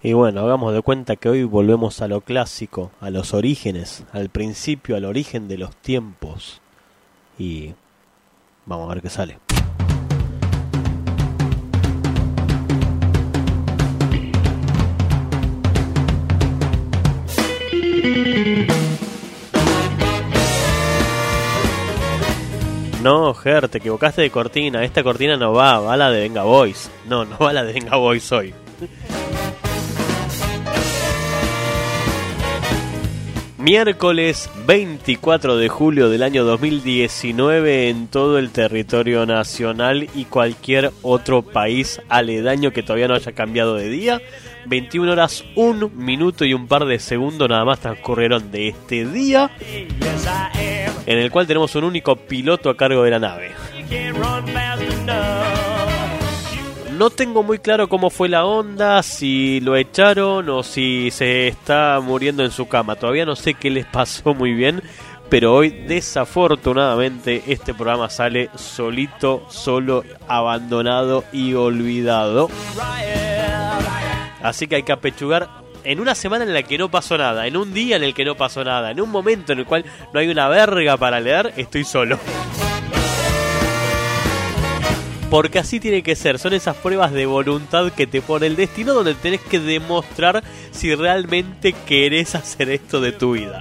Y bueno, hagamos de cuenta que hoy volvemos a lo clásico, a los orígenes, al principio, al origen de los tiempos. Y vamos a ver qué sale. No, Ger, te equivocaste de cortina. Esta cortina no va, va la de Venga Boys. No, no va la de Venga Boys hoy. Miércoles 24 de julio del año 2019 en todo el territorio nacional y cualquier otro país aledaño que todavía no haya cambiado de día. 21 horas, 1 minuto y un par de segundos nada más transcurrieron de este día en el cual tenemos un único piloto a cargo de la nave. No tengo muy claro cómo fue la onda, si lo echaron o si se está muriendo en su cama. Todavía no sé qué les pasó muy bien, pero hoy desafortunadamente este programa sale solito, solo, abandonado y olvidado. Así que hay que apechugar en una semana en la que no pasó nada, en un día en el que no pasó nada, en un momento en el cual no hay una verga para leer, estoy solo. Porque así tiene que ser, son esas pruebas de voluntad que te pone el destino donde tenés que demostrar si realmente querés hacer esto de tu vida.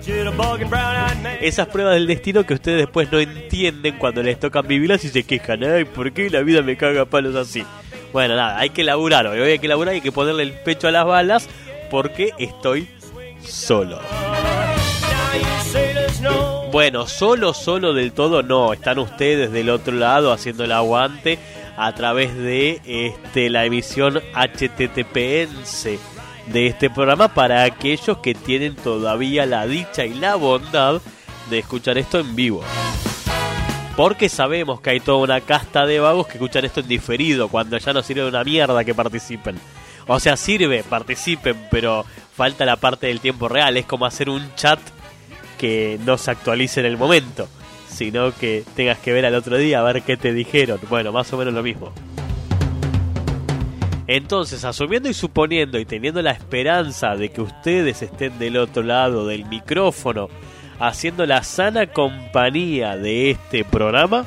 Esas pruebas del destino que ustedes después no entienden cuando les tocan vivirlas y se quejan, ay, ¿por qué la vida me caga palos así? Bueno, nada, hay que laburar, hoy hay que laburar, hay que ponerle el pecho a las balas porque estoy solo. Bueno, solo, solo del todo no. Están ustedes del otro lado haciendo el aguante a través de este, la emisión HTTPS de este programa para aquellos que tienen todavía la dicha y la bondad de escuchar esto en vivo. Porque sabemos que hay toda una casta de vagos que escuchan esto en diferido, cuando ya no sirve de una mierda que participen. O sea, sirve, participen, pero falta la parte del tiempo real. Es como hacer un chat que no se actualice en el momento, sino que tengas que ver al otro día a ver qué te dijeron. Bueno, más o menos lo mismo. Entonces, asumiendo y suponiendo y teniendo la esperanza de que ustedes estén del otro lado del micrófono, haciendo la sana compañía de este programa,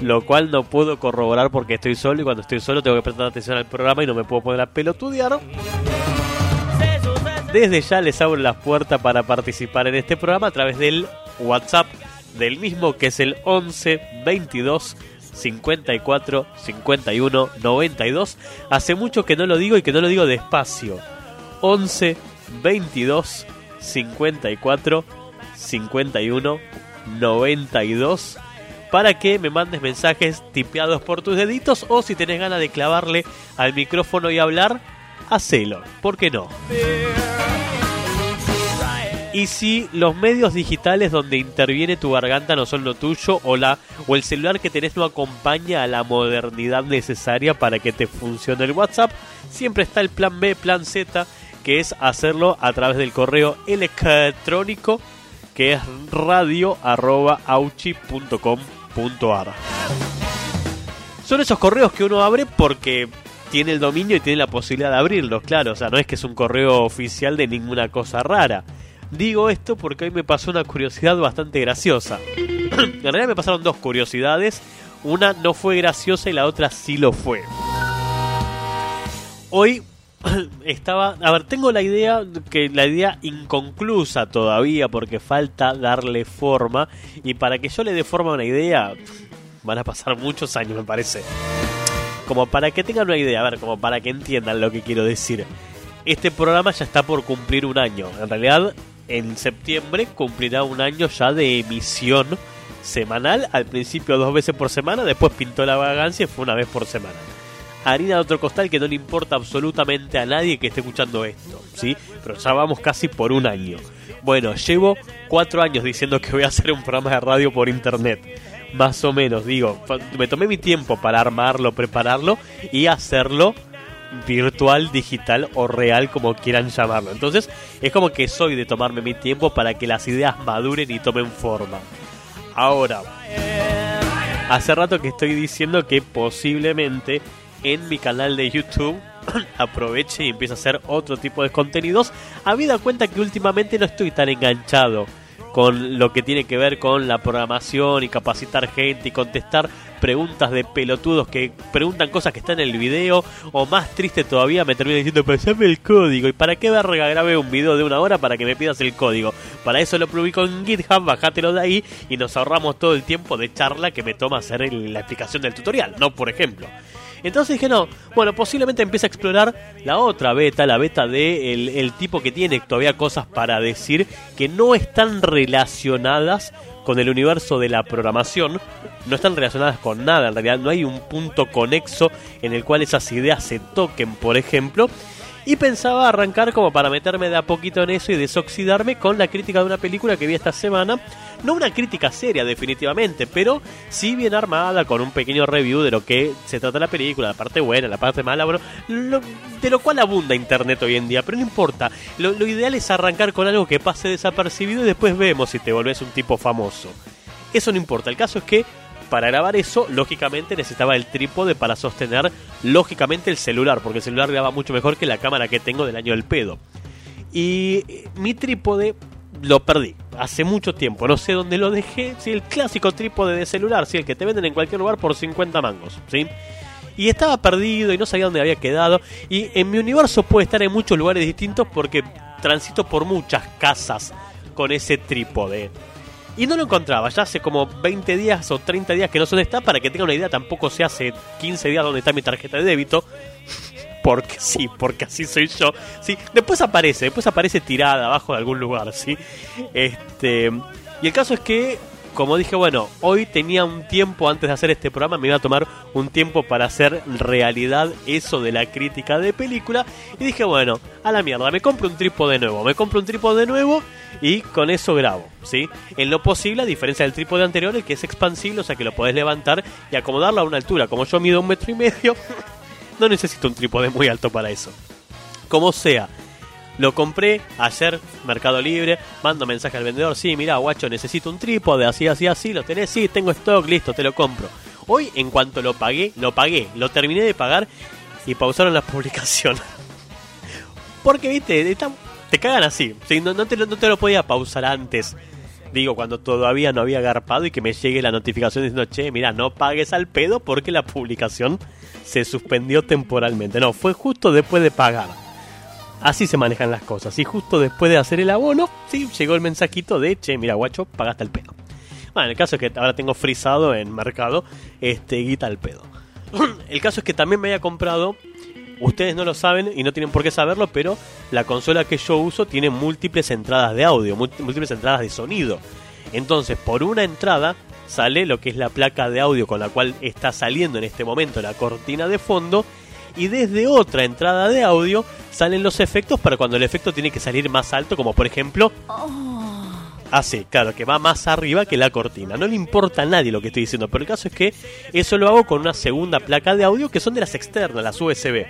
lo cual no puedo corroborar porque estoy solo y cuando estoy solo tengo que prestar atención al programa y no me puedo poner a pelotudear. Desde ya les abro las puertas para participar en este programa a través del WhatsApp del mismo que es el 11 22 54 51 92. Hace mucho que no lo digo y que no lo digo despacio. 11 22 54 51 92 para que me mandes mensajes tipeados por tus deditos o si tenés ganas de clavarle al micrófono y hablar, hacelo, ¿por qué no? Y si los medios digitales donde interviene tu garganta no son lo tuyo o, la, o el celular que tenés no acompaña a la modernidad necesaria para que te funcione el WhatsApp, siempre está el plan B, plan Z, que es hacerlo a través del correo electrónico que es radio.auchi.com son esos correos que uno abre porque tiene el dominio y tiene la posibilidad de abrirlos, claro. O sea, no es que es un correo oficial de ninguna cosa rara. Digo esto porque hoy me pasó una curiosidad bastante graciosa. en realidad me pasaron dos curiosidades. Una no fue graciosa y la otra sí lo fue. Hoy estaba, a ver, tengo la idea que la idea inconclusa todavía porque falta darle forma y para que yo le dé forma a una idea van a pasar muchos años, me parece. Como para que tengan una idea, a ver, como para que entiendan lo que quiero decir. Este programa ya está por cumplir un año. En realidad, en septiembre cumplirá un año ya de emisión semanal. Al principio dos veces por semana, después pintó la vagancia y fue una vez por semana harina de otro costal que no le importa absolutamente a nadie que esté escuchando esto, ¿sí? Pero ya vamos casi por un año. Bueno, llevo cuatro años diciendo que voy a hacer un programa de radio por internet. Más o menos, digo, me tomé mi tiempo para armarlo, prepararlo y hacerlo virtual, digital o real, como quieran llamarlo. Entonces, es como que soy de tomarme mi tiempo para que las ideas maduren y tomen forma. Ahora, hace rato que estoy diciendo que posiblemente en mi canal de YouTube aproveche y empiece a hacer otro tipo de contenidos. Habida cuenta que últimamente no estoy tan enganchado con lo que tiene que ver con la programación y capacitar gente y contestar preguntas de pelotudos que preguntan cosas que están en el video o más triste todavía me termina diciendo pasame el código y para qué verga grabe un video de una hora para que me pidas el código para eso lo publico en GitHub bajátelo de ahí y nos ahorramos todo el tiempo de charla que me toma hacer la explicación del tutorial no por ejemplo entonces dije, no, bueno, posiblemente empiece a explorar la otra beta, la beta de el, tipo que tiene todavía cosas para decir que no están relacionadas con el universo de la programación, no están relacionadas con nada, en realidad no hay un punto conexo en el cual esas ideas se toquen, por ejemplo, y pensaba arrancar como para meterme de a poquito en eso y desoxidarme con la crítica de una película que vi esta semana. No una crítica seria definitivamente, pero sí bien armada con un pequeño review de lo que se trata la película, la parte buena, la parte mala, bueno, de lo cual abunda internet hoy en día, pero no importa. Lo, lo ideal es arrancar con algo que pase desapercibido y después vemos si te volvés un tipo famoso. Eso no importa, el caso es que para grabar eso, lógicamente necesitaba el trípode para sostener, lógicamente, el celular, porque el celular graba mucho mejor que la cámara que tengo del año del pedo. Y mi trípode lo perdí hace mucho tiempo, no sé dónde lo dejé, sí, el clásico trípode de celular, sí, el que te venden en cualquier lugar por 50 mangos, ¿sí? Y estaba perdido y no sabía dónde había quedado. Y en mi universo puede estar en muchos lugares distintos porque transito por muchas casas con ese trípode. Y no lo encontraba, ya hace como 20 días o 30 días que no sé dónde está, para que tenga una idea, tampoco se hace 15 días dónde está mi tarjeta de débito. Porque sí, porque así soy yo. Sí, después aparece, después aparece tirada abajo de algún lugar, ¿sí? Este, y el caso es que como dije, bueno, hoy tenía un tiempo antes de hacer este programa, me iba a tomar un tiempo para hacer realidad eso de la crítica de película. Y dije, bueno, a la mierda, me compro un trípode nuevo, me compro un trípode nuevo y con eso grabo, ¿sí? En lo posible, a diferencia del trípode anterior, el que es expansible, o sea que lo podés levantar y acomodarlo a una altura. Como yo mido un metro y medio, no necesito un trípode muy alto para eso. Como sea, lo compré ayer, Mercado Libre, mando mensaje al vendedor, sí, mira, guacho, necesito un trípode, así, así, así, lo tenés, sí, tengo stock, listo, te lo compro. Hoy, en cuanto lo pagué, lo pagué, lo terminé de pagar y pausaron la publicación. Porque, viste, te cagan así, no, no, te, no te lo podía pausar antes digo, cuando todavía no había agarpado y que me llegue la notificación diciendo, che, mira, no pagues al pedo porque la publicación se suspendió temporalmente. No, fue justo después de pagar. Así se manejan las cosas. Y justo después de hacer el abono, sí, llegó el mensajito de, che, mira, guacho, pagaste el pedo. Bueno, el caso es que ahora tengo frisado en mercado este guita al pedo. el caso es que también me había comprado, ustedes no lo saben y no tienen por qué saberlo, pero la consola que yo uso tiene múltiples entradas de audio, múltiples entradas de sonido. Entonces, por una entrada sale lo que es la placa de audio con la cual está saliendo en este momento la cortina de fondo y desde otra entrada de audio salen los efectos para cuando el efecto tiene que salir más alto, como por ejemplo... Así, ah, claro, que va más arriba que la cortina. No le importa a nadie lo que estoy diciendo, pero el caso es que eso lo hago con una segunda placa de audio que son de las externas, las USB.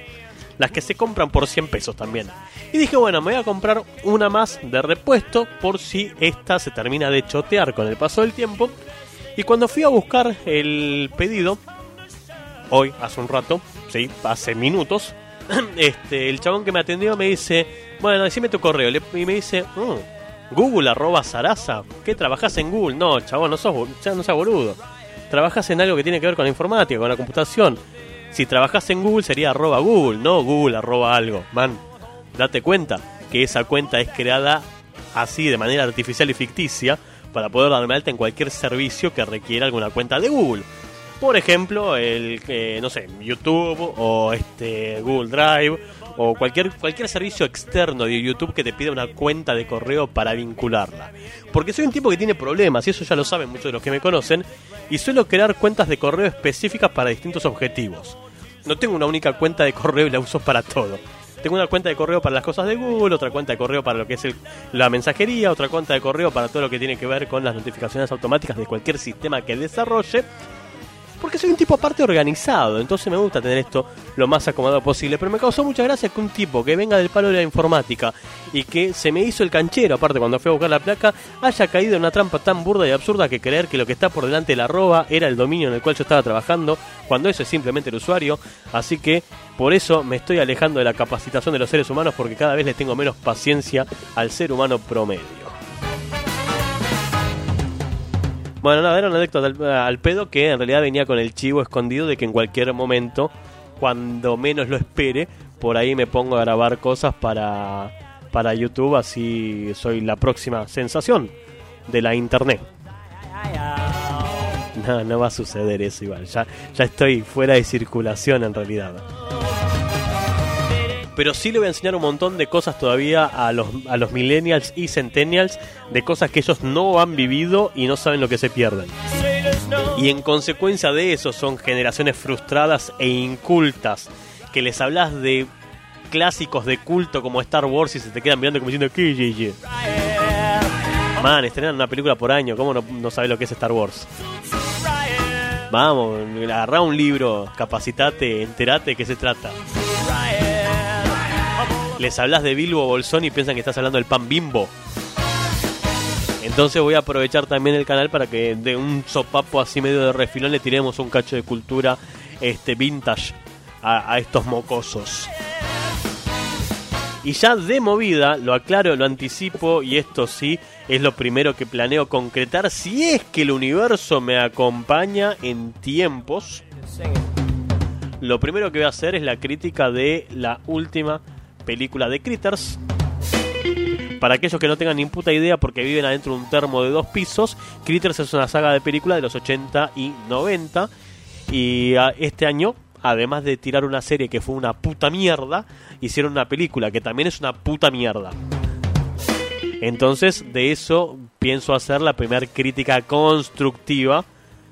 Las que se compran por 100 pesos también. Y dije, bueno, me voy a comprar una más de repuesto por si esta se termina de chotear con el paso del tiempo. Y cuando fui a buscar el pedido, hoy, hace un rato, sí, hace minutos, este, el chabón que me atendió me dice, bueno, decime tu correo. Y me dice, mm, Google arroba Sarasa. ¿Qué trabajas en Google? No, chabón, no sos, no seas boludo. Trabajas en algo que tiene que ver con la informática, con la computación. Si trabajas en Google sería arroba Google, no Google arroba algo. Man, date cuenta que esa cuenta es creada así de manera artificial y ficticia para poder darme alta en cualquier servicio que requiera alguna cuenta de Google. Por ejemplo, el que, no sé, YouTube o este Google Drive o cualquier, cualquier servicio externo de YouTube que te pida una cuenta de correo para vincularla. Porque soy un tipo que tiene problemas, y eso ya lo saben muchos de los que me conocen, y suelo crear cuentas de correo específicas para distintos objetivos. No tengo una única cuenta de correo y la uso para todo. Tengo una cuenta de correo para las cosas de Google, otra cuenta de correo para lo que es la mensajería, otra cuenta de correo para todo lo que tiene que ver con las notificaciones automáticas de cualquier sistema que desarrolle porque soy un tipo aparte organizado, entonces me gusta tener esto lo más acomodado posible. Pero me causó mucha gracia que un tipo que venga del palo de la informática y que se me hizo el canchero, aparte cuando fui a buscar la placa, haya caído en una trampa tan burda y absurda que creer que lo que está por delante de la arroba era el dominio en el cual yo estaba trabajando, cuando eso es simplemente el usuario. Así que Por eso me estoy alejando de la capacitación de los seres humanos porque cada vez les tengo menos paciencia al ser humano promedio. Bueno, nada, era una anécdota al, al pedo que en realidad venía con el chivo escondido de que en cualquier momento, cuando menos lo espere, por ahí me pongo a grabar cosas para, para YouTube, así soy la próxima sensación de la internet. No, no va a suceder eso igual, ya, ya estoy fuera de circulación en realidad. Pero sí le voy a enseñar un montón de cosas todavía a los, a los millennials y centennials, de cosas que ellos no han vivido y no saben lo que se pierden. Y en consecuencia de eso son generaciones frustradas e incultas, que les hablas de clásicos de culto como Star Wars y se te quedan mirando como diciendo ¿qué, ye, ye?". Man, estrenan una película por año, ¿cómo no, no sabes lo que es Star Wars? Vamos, agarrá un libro, capacitate, enterate de qué se trata. Les hablas de Bilbo Bolsón y piensan que estás hablando del pan bimbo. Entonces voy a aprovechar también el canal para que de un sopapo así medio de refilón le tiremos un cacho de cultura este vintage a, a estos mocosos. Y ya de movida, lo aclaro, lo anticipo y esto sí es lo primero que planeo concretar si es que el universo me acompaña en tiempos. Lo primero que voy a hacer es la crítica de la última película de Critters. Para aquellos que no tengan ni puta idea porque viven adentro de un termo de dos pisos, Critters es una saga de películas de los 80 y 90. Y ah, este año, además de tirar una serie que fue una puta mierda, hicieron una película que también es una puta mierda. Entonces, de eso pienso hacer la primera crítica constructiva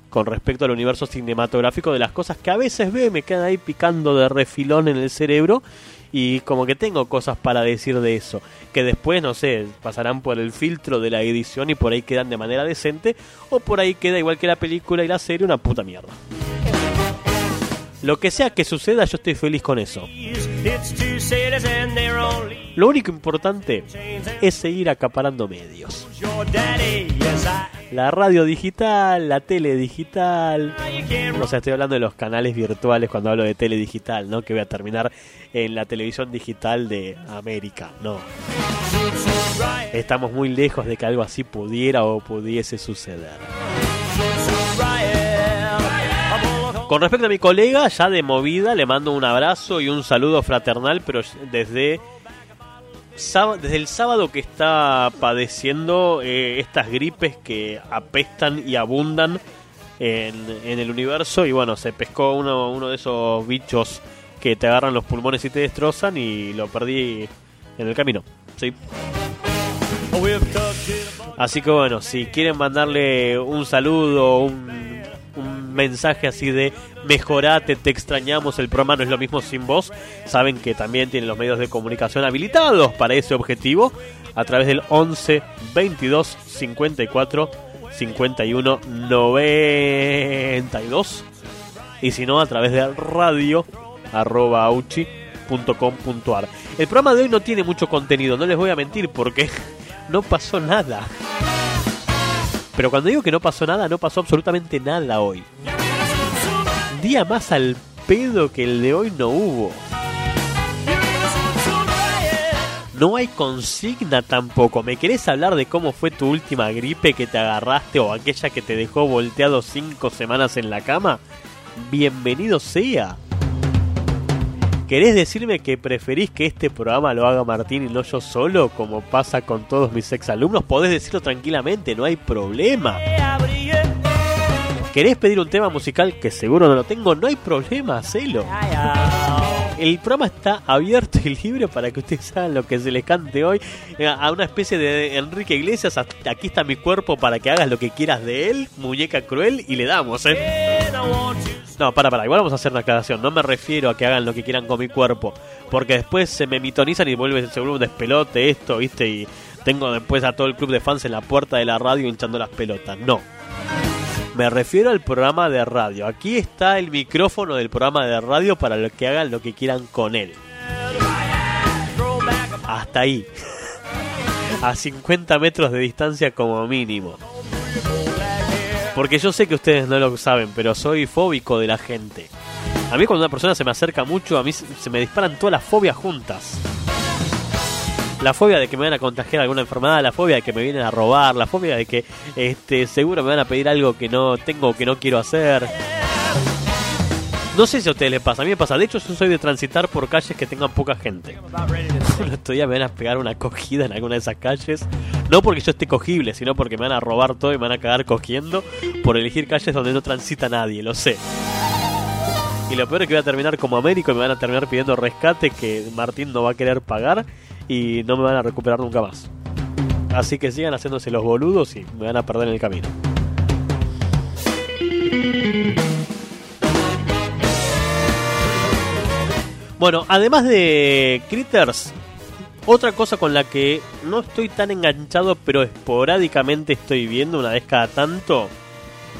con respecto al universo cinematográfico de las cosas que a veces veo me quedan ahí picando de refilón en el cerebro y como que tengo cosas para decir de eso, que después, no sé, pasarán por el filtro de la edición y por ahí quedan de manera decente, o por ahí queda igual que la película y la serie una puta mierda. Lo que sea que suceda, yo estoy feliz con eso. Lo único importante es seguir acaparando medios. La radio digital, la tele digital. O sea, estoy hablando de los canales virtuales cuando hablo de tele digital, ¿no? Que voy a terminar en la televisión digital de América, no. Estamos muy lejos de que algo así pudiera o pudiese suceder. Con respecto a mi colega, ya de movida, le mando un abrazo y un saludo fraternal, pero desde, desde el sábado que está padeciendo eh, estas gripes que apestan y abundan en, en el universo. Y bueno, se pescó uno, uno de esos bichos que te agarran los pulmones y te destrozan y lo perdí en el camino. Sí. Así que bueno, si quieren mandarle un saludo, un, mensaje así de mejorate, te extrañamos, el programa no es lo mismo sin vos, saben que también tienen los medios de comunicación habilitados para ese objetivo a través del 11 22 54 51 92 y si no a través de radio arroba auchi com ar. El programa de hoy no tiene mucho contenido, no les voy a mentir porque no pasó nada. Pero cuando digo que no pasó nada, no pasó absolutamente nada hoy. Día más al pedo que el de hoy no hubo. No hay consigna tampoco. ¿Me querés hablar de cómo fue tu última gripe que te agarraste o aquella que te dejó volteado cinco semanas en la cama? Bienvenido sea. ¿Querés decirme que preferís que este programa lo haga Martín y no yo solo, como pasa con todos mis exalumnos? Podés decirlo tranquilamente, no hay problema. ¿Querés pedir un tema musical que seguro no lo tengo? No hay problema, hacelo. El programa está abierto y libre para que ustedes hagan lo que se les cante hoy. Eh, A una especie de Enrique Iglesias, aquí está mi cuerpo para que hagas lo que quieras de él, muñeca cruel, y le damos, ¿eh? No, para, para, igual vamos a hacer una aclaración. No me refiero a que hagan lo que quieran con mi cuerpo, porque después se me mitonizan y vuelve, se vuelve un despelote esto, ¿viste? Y tengo después a todo el club de fans en la puerta de la radio hinchando las pelotas. No. Me refiero al programa de radio. Aquí está el micrófono del programa de radio para los que hagan lo que quieran con él. Hasta ahí. A 50 metros de distancia como mínimo. Porque yo sé que ustedes no lo saben, pero soy fóbico de la gente. A mí cuando una persona se me acerca mucho, a mí se me disparan todas las fobias juntas. La fobia de que me van a contagiar alguna enfermedad, la fobia de que me vienen a robar, la fobia de que este seguro me van a pedir algo que no tengo que no quiero hacer. No sé si a ustedes les pasa, a mí me pasa. De hecho, yo soy de transitar por calles que tengan poca gente. El otro día me van a pegar una cogida en alguna de esas calles. No porque yo esté cogible, sino porque me van a robar todo y me van a cagar cogiendo por elegir calles donde no transita nadie, lo sé. Y lo peor es que voy a terminar como Américo y me van a terminar pidiendo rescate que Martín no va a querer pagar y no me van a recuperar nunca más. Así que sigan haciéndose los boludos y me van a perder en el camino. Bueno, además de Critters, otra cosa con la que no estoy tan enganchado, pero esporádicamente estoy viendo una vez cada tanto,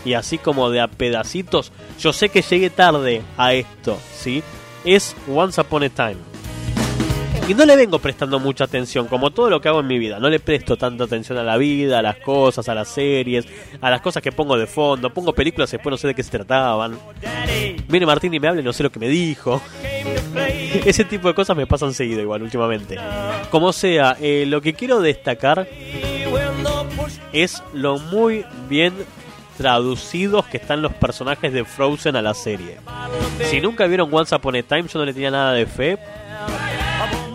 y así como de a pedacitos, yo sé que llegué tarde a esto, ¿sí? Es Once Upon a Time. Y no le vengo prestando mucha atención, como todo lo que hago en mi vida. No le presto tanta atención a la vida, a las cosas, a las series, a las cosas que pongo de fondo. Pongo películas y después no sé de qué se trataban. Viene Martín y me habla y no sé lo que me dijo. Ese tipo de cosas me pasan seguido igual últimamente. Como sea, eh, lo que quiero destacar es lo muy bien traducidos que están los personajes de Frozen a la serie. Si nunca vieron Once Upon a Time, yo no le tenía nada de fe.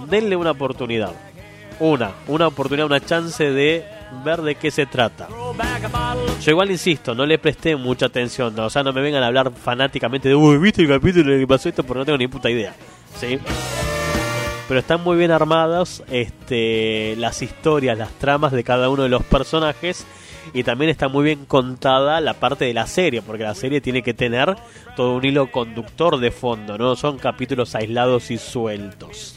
Denle una oportunidad. Una, una oportunidad, una chance de ver de qué se trata. Yo igual insisto, no le presté mucha atención, o sea, no me vengan a hablar fanáticamente de, uy, ¿viste el capítulo que pasó esto? Porque no tengo ni puta idea, ¿sí? Pero están muy bien armadas este, las historias, las tramas de cada uno de los personajes y también está muy bien contada la parte de la serie, porque la serie tiene que tener todo un hilo conductor de fondo, no son capítulos aislados y sueltos.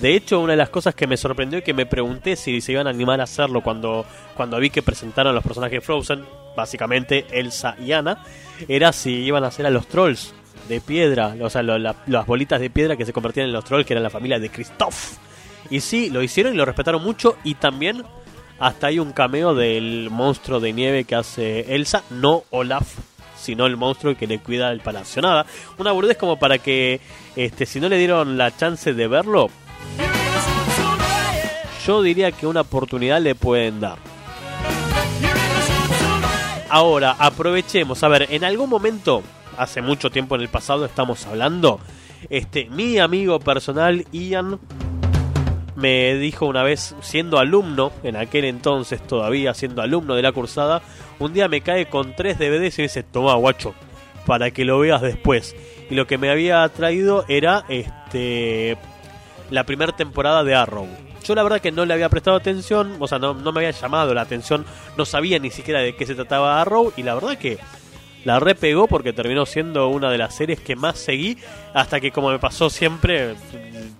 De hecho, una de las cosas que me sorprendió y que me pregunté si se iban a animar a hacerlo cuando, cuando vi que presentaron los personajes Frozen, básicamente Elsa y Anna, era si iban a hacer a los trolls de piedra, o sea, las bolitas de piedra que se convertían en los trolls, que eran la familia de Christoph. Y sí, lo hicieron y lo respetaron mucho. Y también hasta hay un cameo del monstruo de nieve que hace Elsa, no Olaf, sino el monstruo que le cuida el palacio. Nada, una boludez como para que, este, si no le dieron la chance de verlo, yo diría que una oportunidad le pueden dar. Ahora, aprovechemos. A ver, en algún momento, hace mucho tiempo en el pasado, estamos hablando. Este, mi amigo personal, Ian, me dijo una vez, siendo alumno, en aquel entonces todavía siendo alumno de la cursada, un día me cae con tres DVDs y me dice, toma guacho, para que lo veas después. Y lo que me había traído era este la primera temporada de Arrow. Yo la verdad que no le había prestado atención, o sea, no, no me había llamado la atención, no sabía ni siquiera de qué se trataba Arrow y la verdad que la repegó porque terminó siendo una de las series que más seguí hasta que como me pasó siempre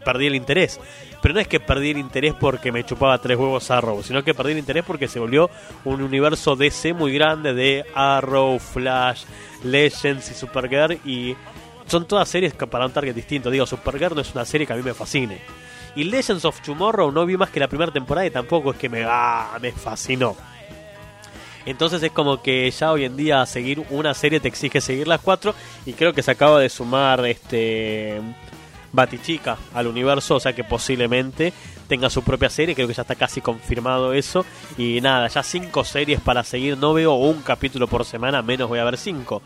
perdí el interés. Pero no es que perdí el interés porque me chupaba tres huevos Arrow, sino que perdí el interés porque se volvió un universo DC muy grande de Arrow, Flash, Legends y Supergirl y son todas series para un target distinto. Digo, Supergirl no es una serie que a mí me fascine. Y Legends of Tomorrow no vi más que la primera temporada y tampoco es que me, ah, me fascinó. Entonces es como que ya hoy en día seguir una serie te exige seguir las cuatro y creo que se acaba de sumar este Batichica al universo, o sea que posiblemente tenga su propia serie, creo que ya está casi confirmado eso y nada, ya cinco series para seguir, no veo un capítulo por semana, menos voy a ver cinco.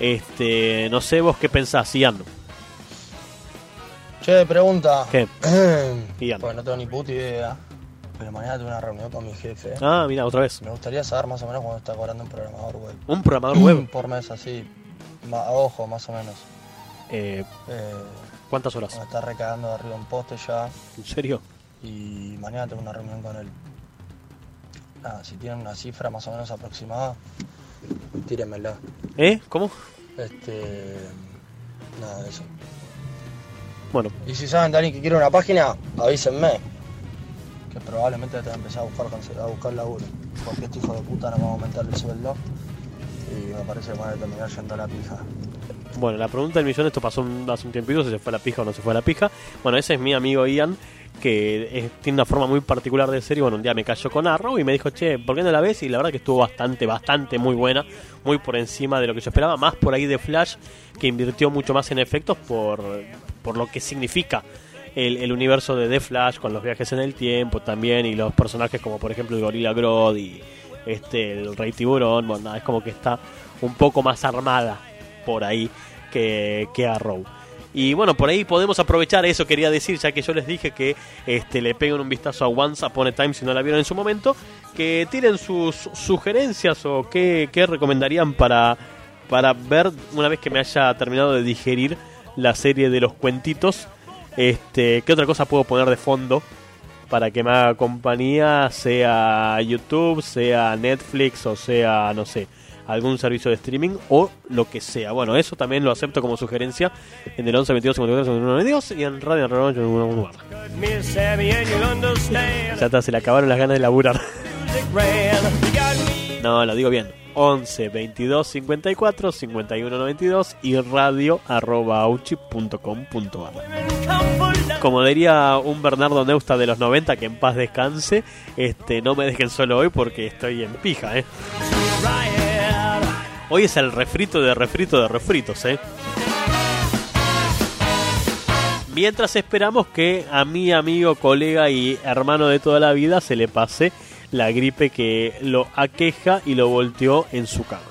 Este, no sé vos qué pensás, Ian. Che, pregunta. ¿Qué? Ian. Pues no tengo ni puta idea. Pero mañana tengo una reunión con mi jefe. Ah, mira, otra vez. Me gustaría saber más o menos cuándo está cobrando un programador web. Un programador web. Por mes, así. A ojo, más o menos. Eh, Eh, ¿Cuántas horas? me está recagando de arriba un poste ya. ¿En serio? Y mañana tengo una reunión con él. Nada, si tienen una cifra más o menos aproximada, tírenmela. ¿Eh? ¿Cómo? Este. Nada de eso. Bueno, Y si saben de alguien que quiere una página, avísenme. Que probablemente que empezar a buscar, a buscar laburo. Porque este hijo de puta no me va a aumentar el sueldo. Y me parece que van a terminar yendo a la pija. Bueno, la pregunta del millón, esto pasó hace un tiempito, si se fue a la pija o no se fue a la pija. Bueno, ese es mi amigo Ian, que tiene una forma muy particular de ser y bueno, un día me cayó con Arrow y me dijo, che, ¿por qué no la ves? Y la verdad que estuvo bastante, bastante muy buena, muy por encima de lo que yo esperaba, más por ahí de Flash, que invirtió mucho más en efectos por, por lo que significa el, el universo de The Flash con los viajes en el tiempo también y los personajes como por ejemplo el Gorilla Grodd y este el Rey Tiburón, bueno, es como que está un poco más armada por ahí que, que Arrow. Y bueno, por ahí podemos aprovechar eso, quería decir, ya que yo les dije que este, le peguen un vistazo a Once Upon a Time si no la vieron en su momento, que tienen sus sugerencias o qué, qué recomendarían para, para ver una vez que me haya terminado de digerir la serie de los cuentitos. Este, ¿Qué otra cosa puedo poner de fondo para que me haga compañía, sea YouTube, sea Netflix o sea, no sé, algún servicio de streaming o lo que sea. Bueno, eso también lo acepto como sugerencia en el 11 22 54 51 92 y en Radio Reloj en you'll understand. Ya está, se le acabaron las ganas de laburar. No, lo digo bien. 11 22 54 51 92 y radio arroba. Como diría un Bernardo Neusta de los 90, que en paz descanse, este, no me dejen solo hoy porque estoy en pija, ¿eh? Hoy es el refrito de refrito de refritos, ¿eh? Mientras esperamos que a mi amigo, colega y hermano de toda la vida se le pase la gripe que lo aqueja y lo volteó en su cama.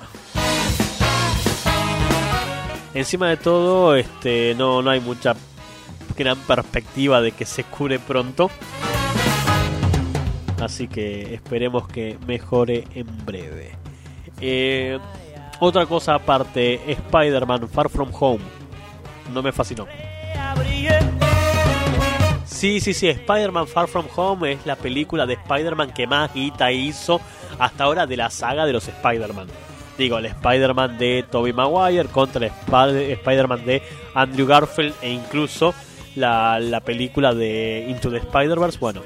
Encima de todo, este, no, no hay mucha gran perspectiva de que se cure pronto. Así que esperemos que mejore en breve. Eh, otra cosa aparte, Spider-Man Far From Home. No me fascinó. Sí, sí, sí, Spider-Man Far From Home es la película de Spider-Man que más guita hizo hasta ahora de la saga de los Spider-Man. Digo, el Spider-Man de Tobey Maguire contra el Sp- Spider-Man de Andrew Garfield e incluso la, la película de Into the Spider-Verse. Bueno,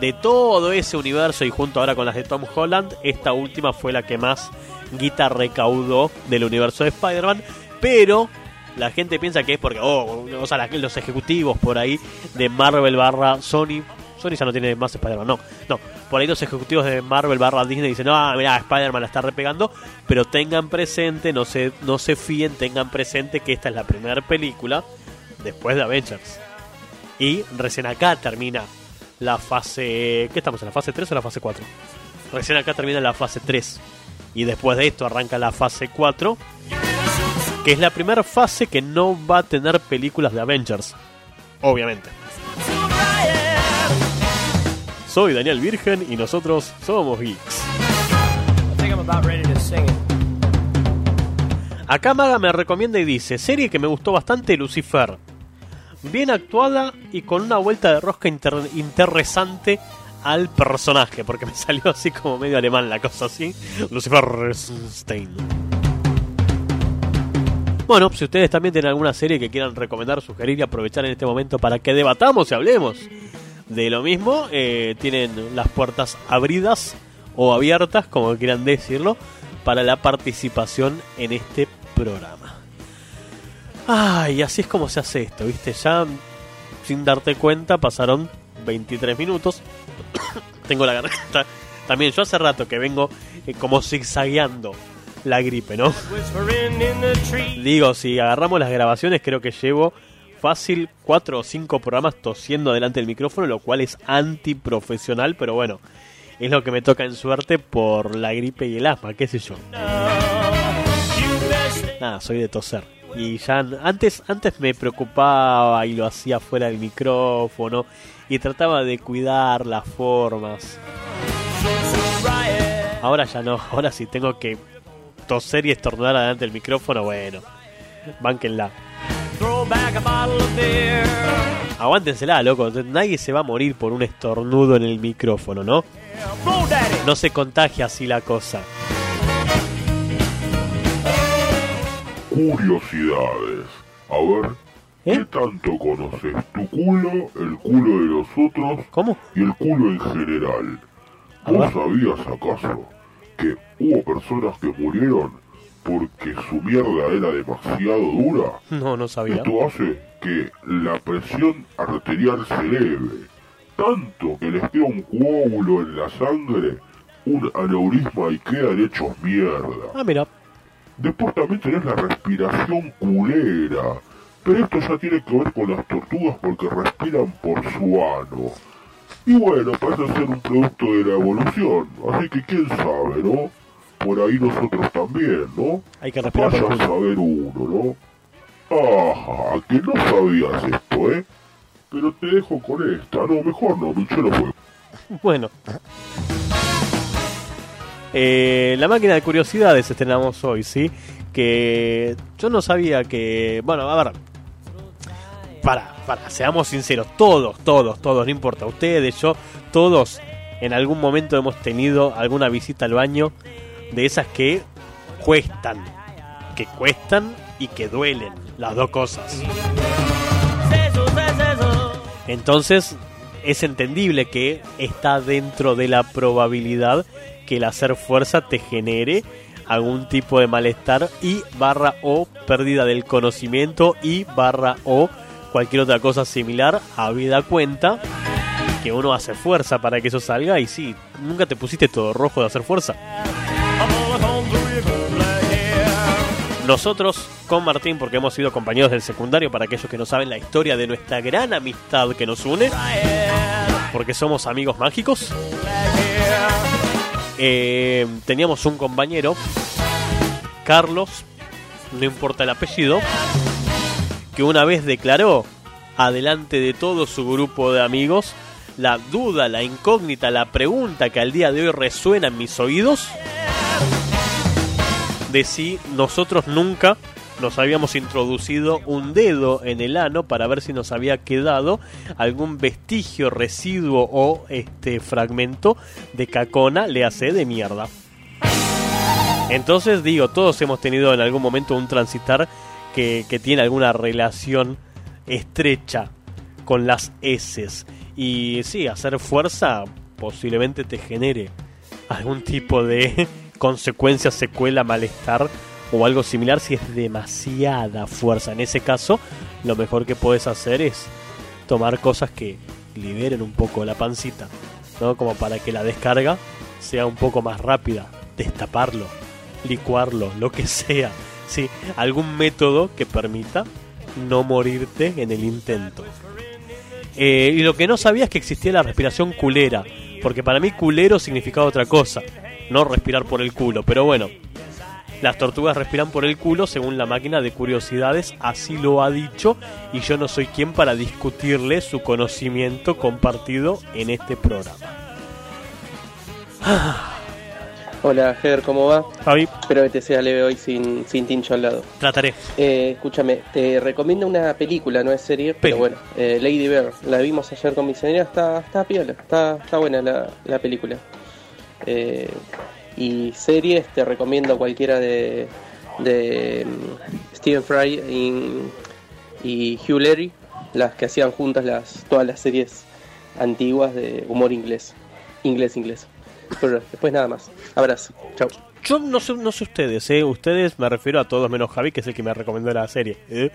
de todo ese universo y junto ahora con las de Tom Holland, esta última fue la que más guita recaudó del universo de Spider-Man. Pero la gente piensa que es porque, oh, o sea, los ejecutivos por ahí de Marvel barra Sony. Sony ya no tiene más Spider-Man, no, no. Por ahí los ejecutivos de Marvel barra Disney dicen, ah, mira, Spider-Man la está repegando. Pero tengan presente, no se, no se fíen, tengan presente que esta es la primera película después de Avengers. Y recién acá termina la fase... ¿Qué estamos? ¿En la fase 3 o la fase 4? Recién acá termina la fase 3. Y después de esto arranca la fase 4. Que es la primera fase que no va a tener películas de Avengers. Obviamente. Soy Daniel Virgen y nosotros somos Geeks. Acá Maga me recomienda y dice, serie que me gustó bastante, Lucifer. Bien actuada y con una vuelta de rosca inter- interesante al personaje, porque me salió así como medio alemán la cosa así. Lucifer Stein. Bueno, si ustedes también tienen alguna serie que quieran recomendar, sugerir y aprovechar en este momento para que debatamos y hablemos de lo mismo, eh, tienen las puertas abridas o abiertas, como quieran decirlo, para la participación en este programa. Ay, así es como se hace esto, ¿viste? Ya sin darte cuenta pasaron 23 minutos. Tengo la garganta. También yo hace rato que vengo eh, como zigzagueando la gripe, ¿no? Digo, si agarramos las grabaciones, creo que llevo fácil cuatro o cinco programas tosiendo delante del micrófono, lo cual es antiprofesional, pero bueno, es lo que me toca en suerte por la gripe y el asma, qué sé yo. Nada, soy de toser. Y ya antes, antes me preocupaba y lo hacía fuera del micrófono y trataba de cuidar las formas. Ahora ya no, ahora sí tengo que toser y estornudar adelante del micrófono, bueno, bánquenla. Aguántensela, loco. Nadie se va a morir por un estornudo en el micrófono, ¿no? No se contagia así la cosa. Curiosidades. A ver, ¿qué ¿Eh? tanto conoces tu culo, el culo de los otros ¿Cómo? y el culo en general? ¿Vos sabías acaso que hubo personas que murieron porque su mierda era demasiado dura. No, no sabía. Esto hace que la presión arterial se eleve, tanto que les queda un coágulo en la sangre, un aneurisma y quedan hechos mierda. Ah, mira. Después también tenés la respiración culera. Pero esto ya tiene que ver con las tortugas porque respiran por su ano. Y bueno, parece ser un producto de la evolución. Así que quién sabe, ¿no? Por ahí nosotros también, ¿no? Hay que respirar Vaya por el a saber uno, ¿no? Ajá, que no sabías esto, ¿eh? Pero te dejo con esta. No, mejor no, Michelo fue. Bueno. Eh, la máquina de curiosidades estrenamos hoy, ¿sí? Que yo no sabía que... Bueno, a ver. Para, para, seamos sinceros. Todos, todos, todos, no importa. Ustedes, yo, todos en algún momento hemos tenido alguna visita al baño de esas que cuestan. Que cuestan y que duelen. Las dos cosas. Entonces es entendible que está dentro de la probabilidad que el hacer fuerza te genere algún tipo de malestar y barra o pérdida del conocimiento y barra o cualquier otra cosa similar, habida cuenta que uno hace fuerza para que eso salga y sí, nunca te pusiste todo rojo de hacer fuerza. Nosotros con Martín, porque hemos sido compañeros del secundario, para aquellos que no saben la historia de nuestra gran amistad que nos une, porque somos amigos mágicos, eh, teníamos un compañero, Carlos, no importa el apellido, que una vez declaró, adelante de todo su grupo de amigos, la duda, la incógnita, la pregunta que al día de hoy resuena en mis oídos, de si nosotros nunca nos habíamos introducido un dedo en el ano para ver si nos había quedado algún vestigio, residuo o este fragmento de cacona, le hace de mierda. Entonces digo, todos hemos tenido en algún momento un transitar que, tiene alguna relación estrecha con las heces. Y sí, hacer fuerza posiblemente te genere algún tipo de consecuencia, secuela, malestar o algo similar si es demasiada fuerza. En ese caso, lo mejor que puedes hacer es tomar cosas que liberen un poco la pancita, ¿no? Como para que la descarga sea un poco más rápida, destaparlo, licuarlo, lo que sea. Sí, algún método que permita no morirte en el intento. Eh, y lo que no sabía es que existía la respiración culera, porque para mí culero significaba otra cosa, no respirar por el culo, pero bueno, las tortugas respiran por el culo según la máquina de curiosidades, así lo ha dicho, y yo no soy quien para discutirle su conocimiento compartido en este programa. Hola, Ger, ¿cómo va? Javi, Espero que te sea leve hoy sin, sin tincho al lado. trataré. Eh, escúchame, te recomiendo una película, no es serie, Peli. pero bueno, eh, Lady Bear. La vimos ayer con mi señora, está, está piola, está, está buena la, la película. Eh, y series, te recomiendo cualquiera de, de mm, Stephen Fry y, y Hugh Laurie, las que hacían juntas las todas las series antiguas de humor inglés. Inglés, inglés. Después nada más. Abrazo. Chao. Yo no sé, no sé ustedes, ¿eh? Ustedes me refiero a todos menos Javi, que es el que me recomendó la serie. ¿eh?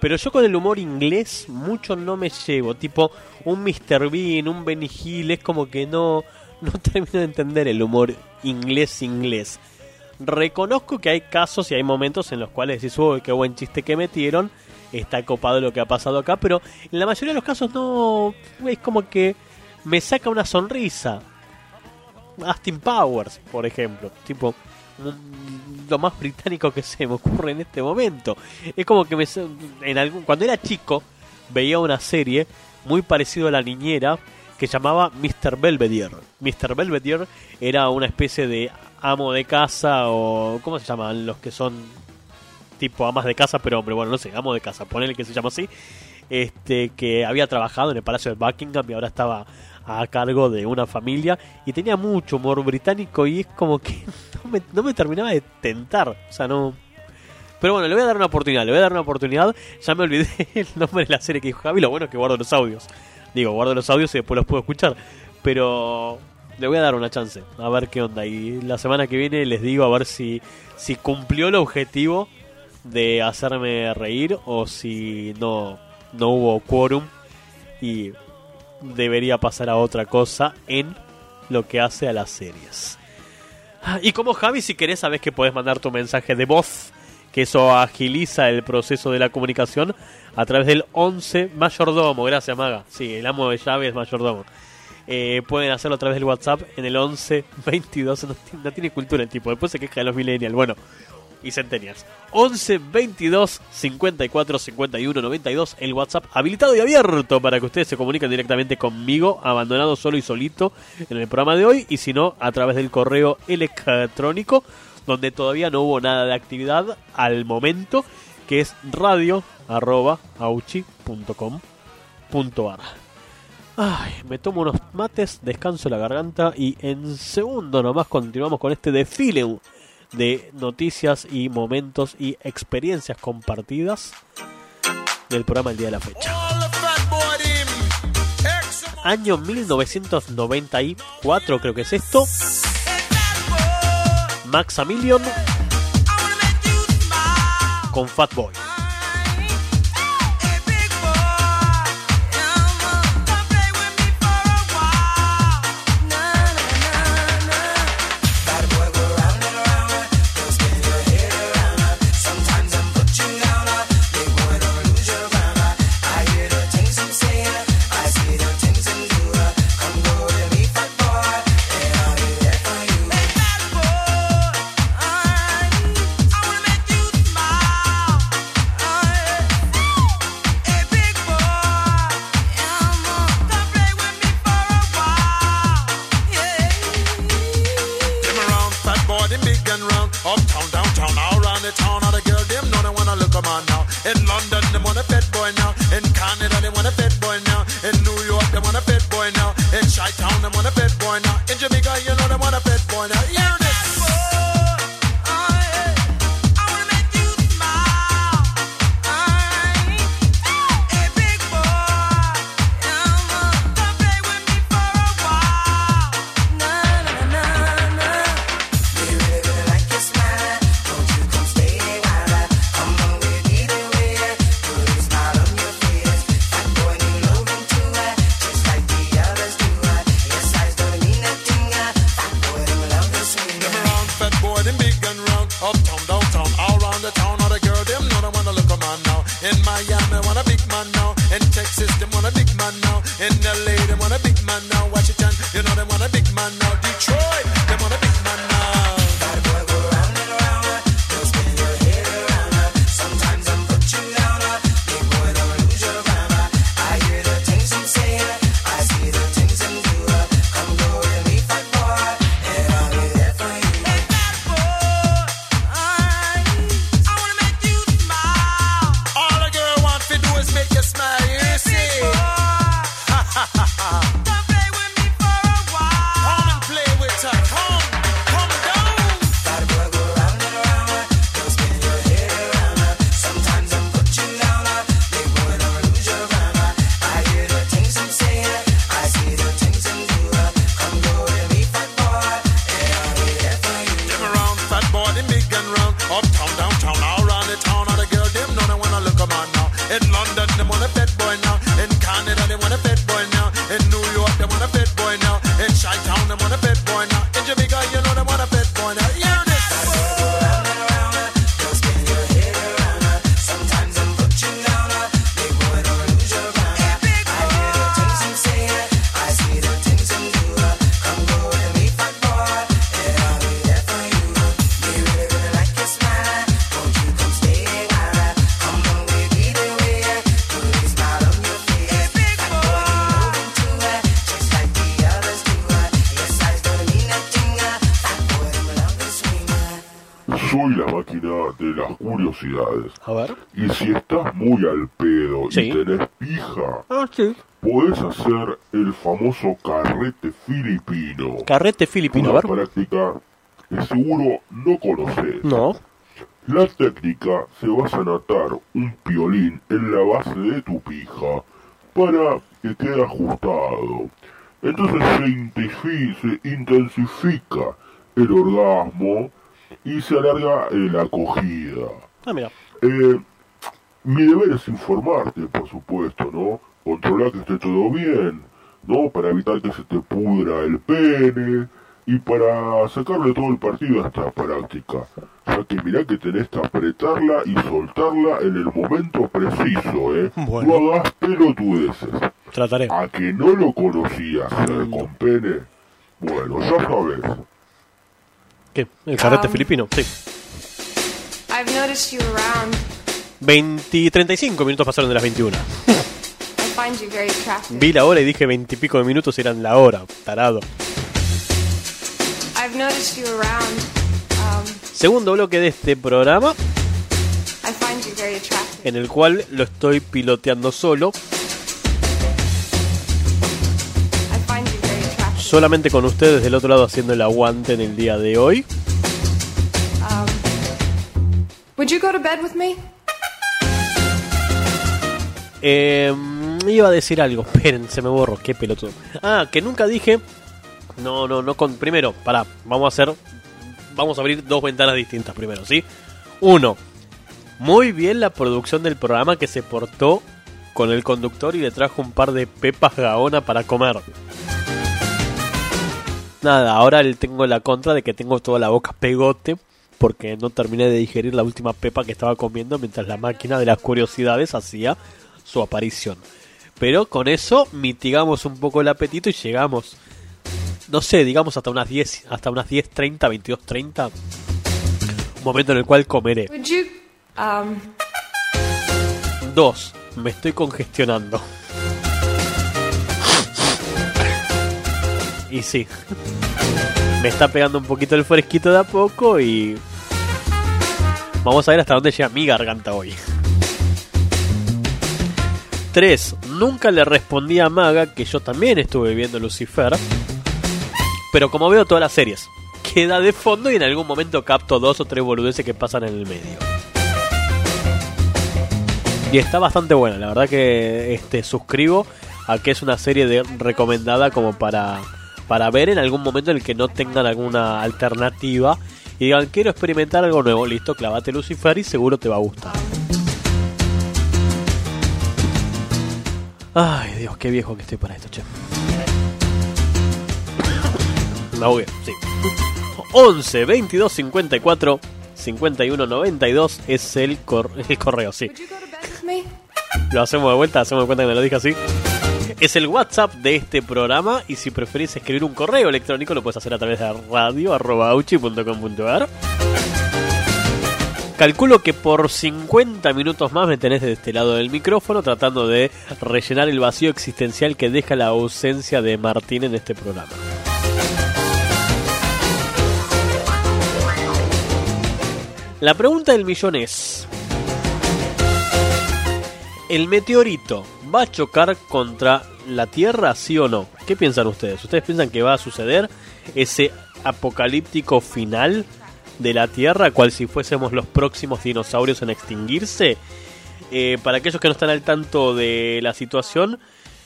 Pero yo con el humor inglés mucho no me llevo. Tipo, un Mr. Bean, un Benny Hill, es como que no, no termino de entender el humor inglés-inglés. Reconozco que hay casos y hay momentos en los cuales decís, uy, qué buen chiste que metieron. Está copado lo que ha pasado acá, pero en la mayoría de los casos no. Es como que me saca una sonrisa. Austin Powers, por ejemplo. Tipo, lo más británico que se me ocurre en este momento. Es como que me, en algún, cuando era chico veía una serie muy parecido a la niñera que llamaba Mr. Belvedere. Mr. Belvedere era una especie de amo de casa o ¿cómo se llaman los que son tipo amas de casa, pero hombre, bueno, no sé, amo de casa, ponele que se llama así. Este que había trabajado en el Palacio de Buckingham y ahora estaba a cargo de una familia y tenía mucho humor británico y es como que no me, terminaba de tentar, o sea, no pero bueno, le voy a dar una oportunidad, le voy a dar una oportunidad. Ya me olvidé el nombre de la serie que dijo Javi. Lo bueno es que guardo los audios. Digo, guardo los audios y después los puedo escuchar. Pero le voy a dar una chance, a ver qué onda. Y la semana que viene les digo a ver si, si cumplió el objetivo de hacerme reír o si no, no hubo quórum y debería pasar a otra cosa en lo que hace a las series. Ah, Y como Javi, si querés, sabes que podés mandar tu mensaje de voz, que eso agiliza el proceso de la comunicación a través del 11 mayordomo. Gracias, Maga. Sí, el amo de llave es mayordomo. Eh, pueden hacerlo a través del WhatsApp en el 11 22. No, ti- no tiene cultura el tipo, después se queja de los millennials. Bueno, y centennials. 11 22 54 51 92. El WhatsApp habilitado y abierto para que ustedes se comuniquen directamente conmigo, abandonado solo y solito en el programa de hoy. Y si no, a través del correo electrónico, donde todavía no hubo nada de actividad al momento, que es radio arroba auchi.com.ar. Ay, me tomo unos mates, descanso la garganta y en segundo nomás continuamos con este desfile de noticias y momentos y experiencias compartidas del programa El Día de la Fecha. Año 1994 creo que es esto. Maximilian con Fatboy. right down. Them wanna A ver. Y si estás muy al pedo Sí. y tenés pija, Ah, sí. podés hacer el famoso carrete filipino. Carrete filipino, a Una ver. práctica que seguro no conoces. No. La técnica se basa en atar un piolín en la base de tu pija para que quede ajustado. entonces se, se intensifica el orgasmo y se alarga la acogida. Ah, mira. Eh, mi deber es informarte, por supuesto, ¿no? Controlar que esté todo bien, ¿no? Para evitar que se te pudra el pene y para sacarle todo el partido a esta práctica. Ya que mirá que tenés que apretarla y soltarla en el momento preciso, ¿eh? Bueno. No hagas pelotudeces. Trataré. A que no lo conocías eh, con pene. Bueno, ya sabes. ¿Qué? ¿El carrete Um. filipino? Sí. I've noticed you around. 20 35 minutos pasaron de las 21. I find you very attractive. Vi la hora y dije 20 y pico de minutos eran la hora. Tarado. I've noticed you around. Um, Segundo bloque de este programa, I find you very attractive. en el cual lo estoy piloteando solo, I find you very attractive. solamente con ustedes del otro lado haciendo el aguante en el día de hoy. Would you go to bed with me? Eh, iba a decir algo, esperen, se me borró, qué pelotudo. Ah, que nunca dije. No, no, no con. Primero, pará, vamos a hacer. Vamos a abrir dos ventanas distintas primero, ¿sí? Uno, muy bien la producción del programa que se portó con el conductor y le trajo un par de pepas gaona para comer. Nada, ahora tengo la contra de que tengo toda la boca pegote porque no terminé de digerir la última pepa que estaba comiendo mientras la máquina de las curiosidades hacía su aparición. Pero con eso mitigamos un poco el apetito y llegamos, no sé, digamos hasta unas 10, hasta unas 10.30, 22.30. Un momento en el cual comeré. Um, Dos, me estoy congestionando. Y sí, me está pegando un poquito el fresquito de a poco y vamos a ver hasta dónde llega mi garganta hoy. 3. Nunca le respondí a Maga que yo también estuve viendo Lucifer, pero como veo todas las series, queda de fondo y en algún momento capto dos o tres boludeces que pasan en el medio. Y está bastante buena, la verdad que este suscribo a que es una serie de recomendada como para, para ver en algún momento en el que no tengan alguna alternativa y digan quiero experimentar algo nuevo, listo, clavate Lucifer y seguro te va a gustar. Ay Dios, qué viejo que estoy para esto, che. Me ahogué, sí. 11 22 54 51 92 es el, cor- el correo, sí. Lo hacemos de vuelta, hacemos de cuenta que me lo dije así. Es el WhatsApp de este programa y si preferís escribir un correo electrónico lo puedes hacer a través de radio.auchi.com.ar Calculo que por 50 minutos más me tenés de este lado del micrófono tratando de rellenar el vacío existencial que deja la ausencia de Martín en este programa. La pregunta del millón es... ¿El meteorito va a chocar contra la Tierra, sí o no? ¿Qué piensan ustedes? ¿Ustedes piensan que va a suceder ese apocalíptico final de la Tierra, cual si fuésemos los próximos dinosaurios en extinguirse? Eh, para aquellos que no están al tanto de la situación,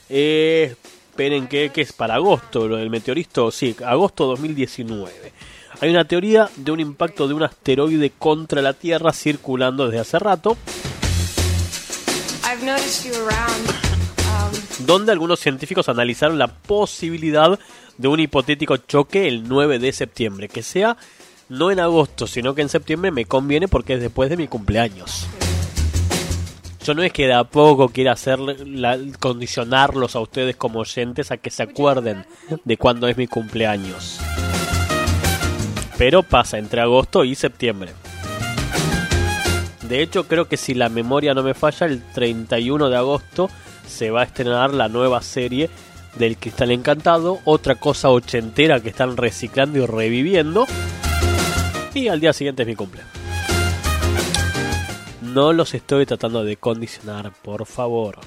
eh, esperen que, que es para agosto, lo del meteorito, sí, agosto 2019. Hay una teoría de un impacto de un asteroide contra la Tierra circulando desde hace rato. Donde algunos científicos analizaron la posibilidad de un hipotético choque el 9 de septiembre, que sea no en agosto, sino que en septiembre me conviene porque es después de mi cumpleaños. Yo no es que de a poco quiera hacer la- condicionarlos a ustedes como oyentes a que se acuerden de cuándo es mi cumpleaños. Pero pasa entre agosto y septiembre. De hecho, creo que si la memoria no me falla, el 31 de agosto se va a estrenar la nueva serie del Cristal Encantado, otra cosa ochentera que están reciclando y reviviendo. Y al día siguiente es mi cumple. No los estoy tratando de condicionar, por favor.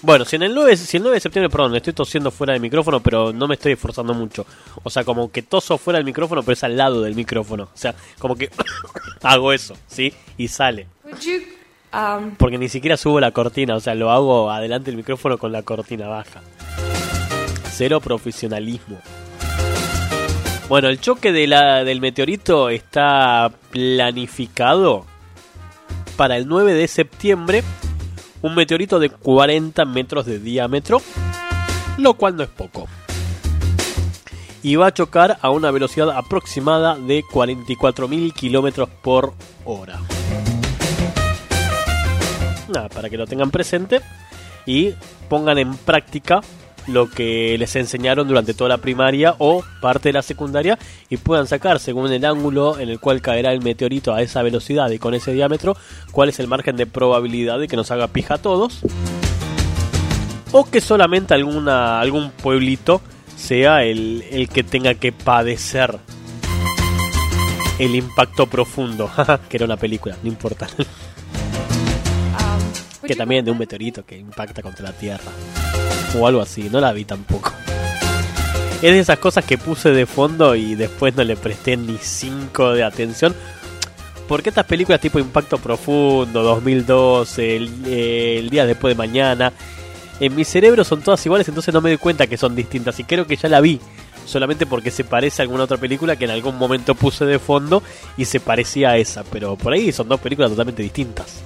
Bueno, si en el 9, si el 9 de septiembre, perdón, estoy tosiendo fuera del micrófono, pero no me estoy esforzando mucho. O sea, como que toso fuera del micrófono, pero es al lado del micrófono. O sea, como que hago eso, ¿sí? Y sale. Um, Porque ni siquiera subo la cortina, o sea, lo hago adelante el micrófono con la cortina baja. Cero profesionalismo. Bueno, el choque de la, del meteorito está planificado para el 9 de septiembre. Un meteorito de 40 metros de diámetro, lo cual no es poco. Y va a chocar a una velocidad aproximada de 44.000 kilómetros por hora. Nada, para que lo tengan presente y pongan en práctica lo que les enseñaron durante toda la primaria o parte de la secundaria y puedan sacar según el ángulo en el cual caerá el meteorito a esa velocidad y con ese diámetro cuál es el margen de probabilidad de que nos haga pija a todos. O que solamente alguna algún pueblito sea el, el que tenga que padecer el impacto profundo. Que era una película no importa que you también de un meteorito que impacta contra la Tierra. O algo así, no la vi tampoco. Es de esas cosas que puse de fondo y después no le presté ni 5 de atención. Porque estas películas tipo Impacto Profundo, 2012, el, el día después de mañana, en mi cerebro son todas iguales, entonces no me doy cuenta que son distintas. Y creo que ya la vi, solamente porque se parece a alguna otra película que en algún momento puse de fondo y se parecía a esa. Pero por ahí son dos películas totalmente distintas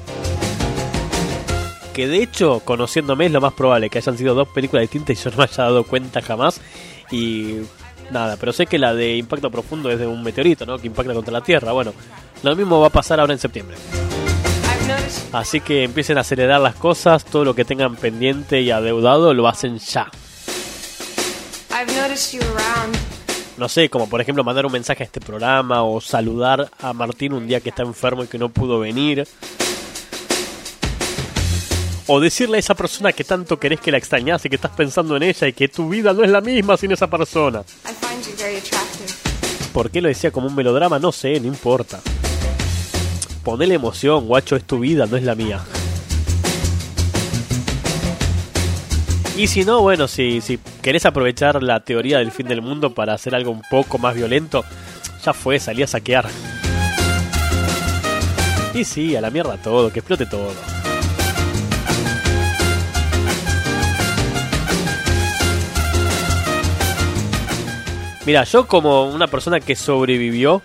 que de hecho, conociéndome, es lo más probable que hayan sido dos películas distintas y yo no me haya dado cuenta jamás. Y nada, pero sé que la de Impacto Profundo es de un meteorito, ¿no? Que impacta contra la Tierra. Bueno, lo mismo va a pasar ahora en septiembre. Así que empiecen a acelerar las cosas, todo lo que tengan pendiente y adeudado lo hacen ya. No sé, como por ejemplo mandar un mensaje a este programa o saludar a Martín un día que está enfermo y que no pudo venir. O decirle a esa persona que tanto querés que la extrañas y que estás pensando en ella y que tu vida no es la misma sin esa persona. ¿Por qué lo decía como un melodrama? No sé, no importa. Ponele emoción, guacho, es tu vida, no es la mía. Y si no, bueno, si, si querés aprovechar la teoría del fin del mundo para hacer algo un poco más violento, ya fue, salí a saquear. Y sí, a la mierda todo, que explote todo. Mira, yo como una persona que sobrevivió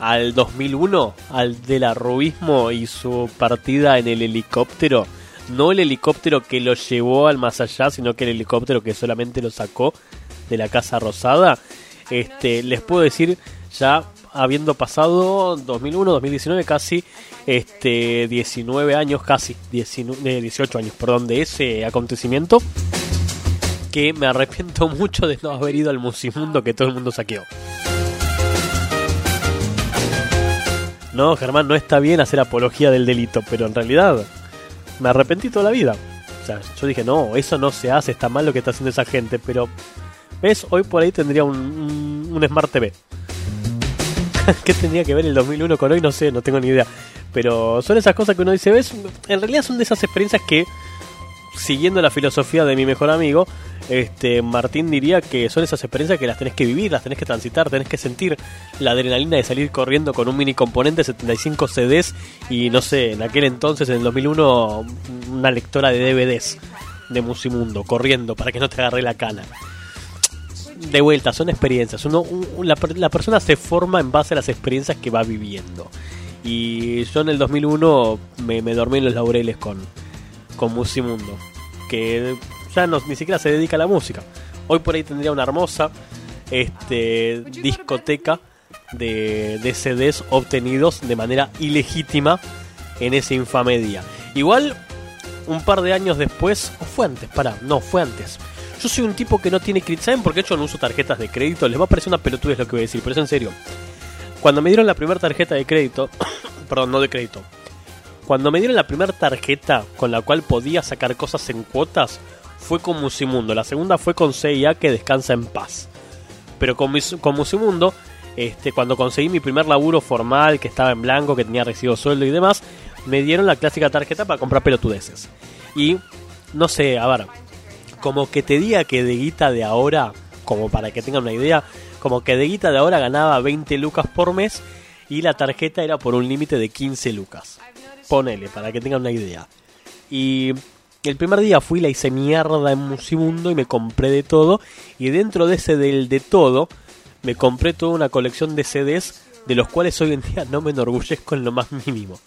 al 2001, al del arrubismo y su partida en el helicóptero, no el helicóptero que lo llevó al más allá, sino que el helicóptero que solamente lo sacó de la Casa Rosada, este, les puedo decir ya habiendo pasado 2001, 2019, casi este 19 años, casi 19, eh, 18 años, perdón, de ese acontecimiento, que me arrepiento mucho de no haber ido al musimundo que todo el mundo saqueó. No, Germán, no está bien hacer apología del delito, pero en realidad me arrepentí toda la vida. O sea, yo dije, no, eso no se hace, está mal lo que está haciendo esa gente, pero ¿ves? Hoy por ahí tendría un, Smart TV. ¿Qué tendría que ver el 2001 con hoy? No sé, no tengo ni idea. Pero son esas cosas que uno dice, ¿ves? En realidad son de esas experiencias que, siguiendo la filosofía de mi mejor amigo, este Martín diría que son esas experiencias que las tenés que vivir, las tenés que transitar, tenés que sentir la adrenalina de salir corriendo con un mini componente, 75 CDs y no sé, en aquel entonces, en el 2001, una lectora de DVDs de Musimundo, corriendo para que no te agarre la cana. De vuelta, son experiencias. La, per- la persona se forma en base a las experiencias que va viviendo. Y yo en el 2001 me, me dormí en los laureles con, con Musimundo. Que ya no, ni siquiera se dedica a la música. Hoy por ahí tendría una hermosa este, discoteca de, de CDs obtenidos de manera ilegítima en ese infame día. Igual, un par de años después, o fue antes, pará, no, fue antes. Yo soy un tipo que no tiene crédito. ¿Saben por qué yo no uso tarjetas de crédito? Les va a parecer una pelotudez lo que voy a decir, pero es en serio. Cuando me dieron la primera tarjeta de crédito, perdón, no de crédito. Cuando me dieron la primera tarjeta con la cual podía sacar cosas en cuotas, fue con Musimundo. La segunda fue con CIA que descansa en paz. Pero con, Musimundo, este, cuando conseguí mi primer laburo formal, que estaba en blanco, que tenía recibo sueldo y demás, me dieron la clásica tarjeta para comprar pelotudeces. Y, no sé, a ver, como que te diga que de guita de ahora, como para que tengan una idea, como que de guita de ahora ganaba 20 lucas por mes y la tarjeta era por un límite de 15 lucas. Ponele, para que tengan una idea. Y el primer día fui, la hice mierda en Musimundo y me compré de todo. Y dentro de ese del de todo, me compré toda una colección de CDs de los cuales hoy en día no me enorgullezco en lo más mínimo.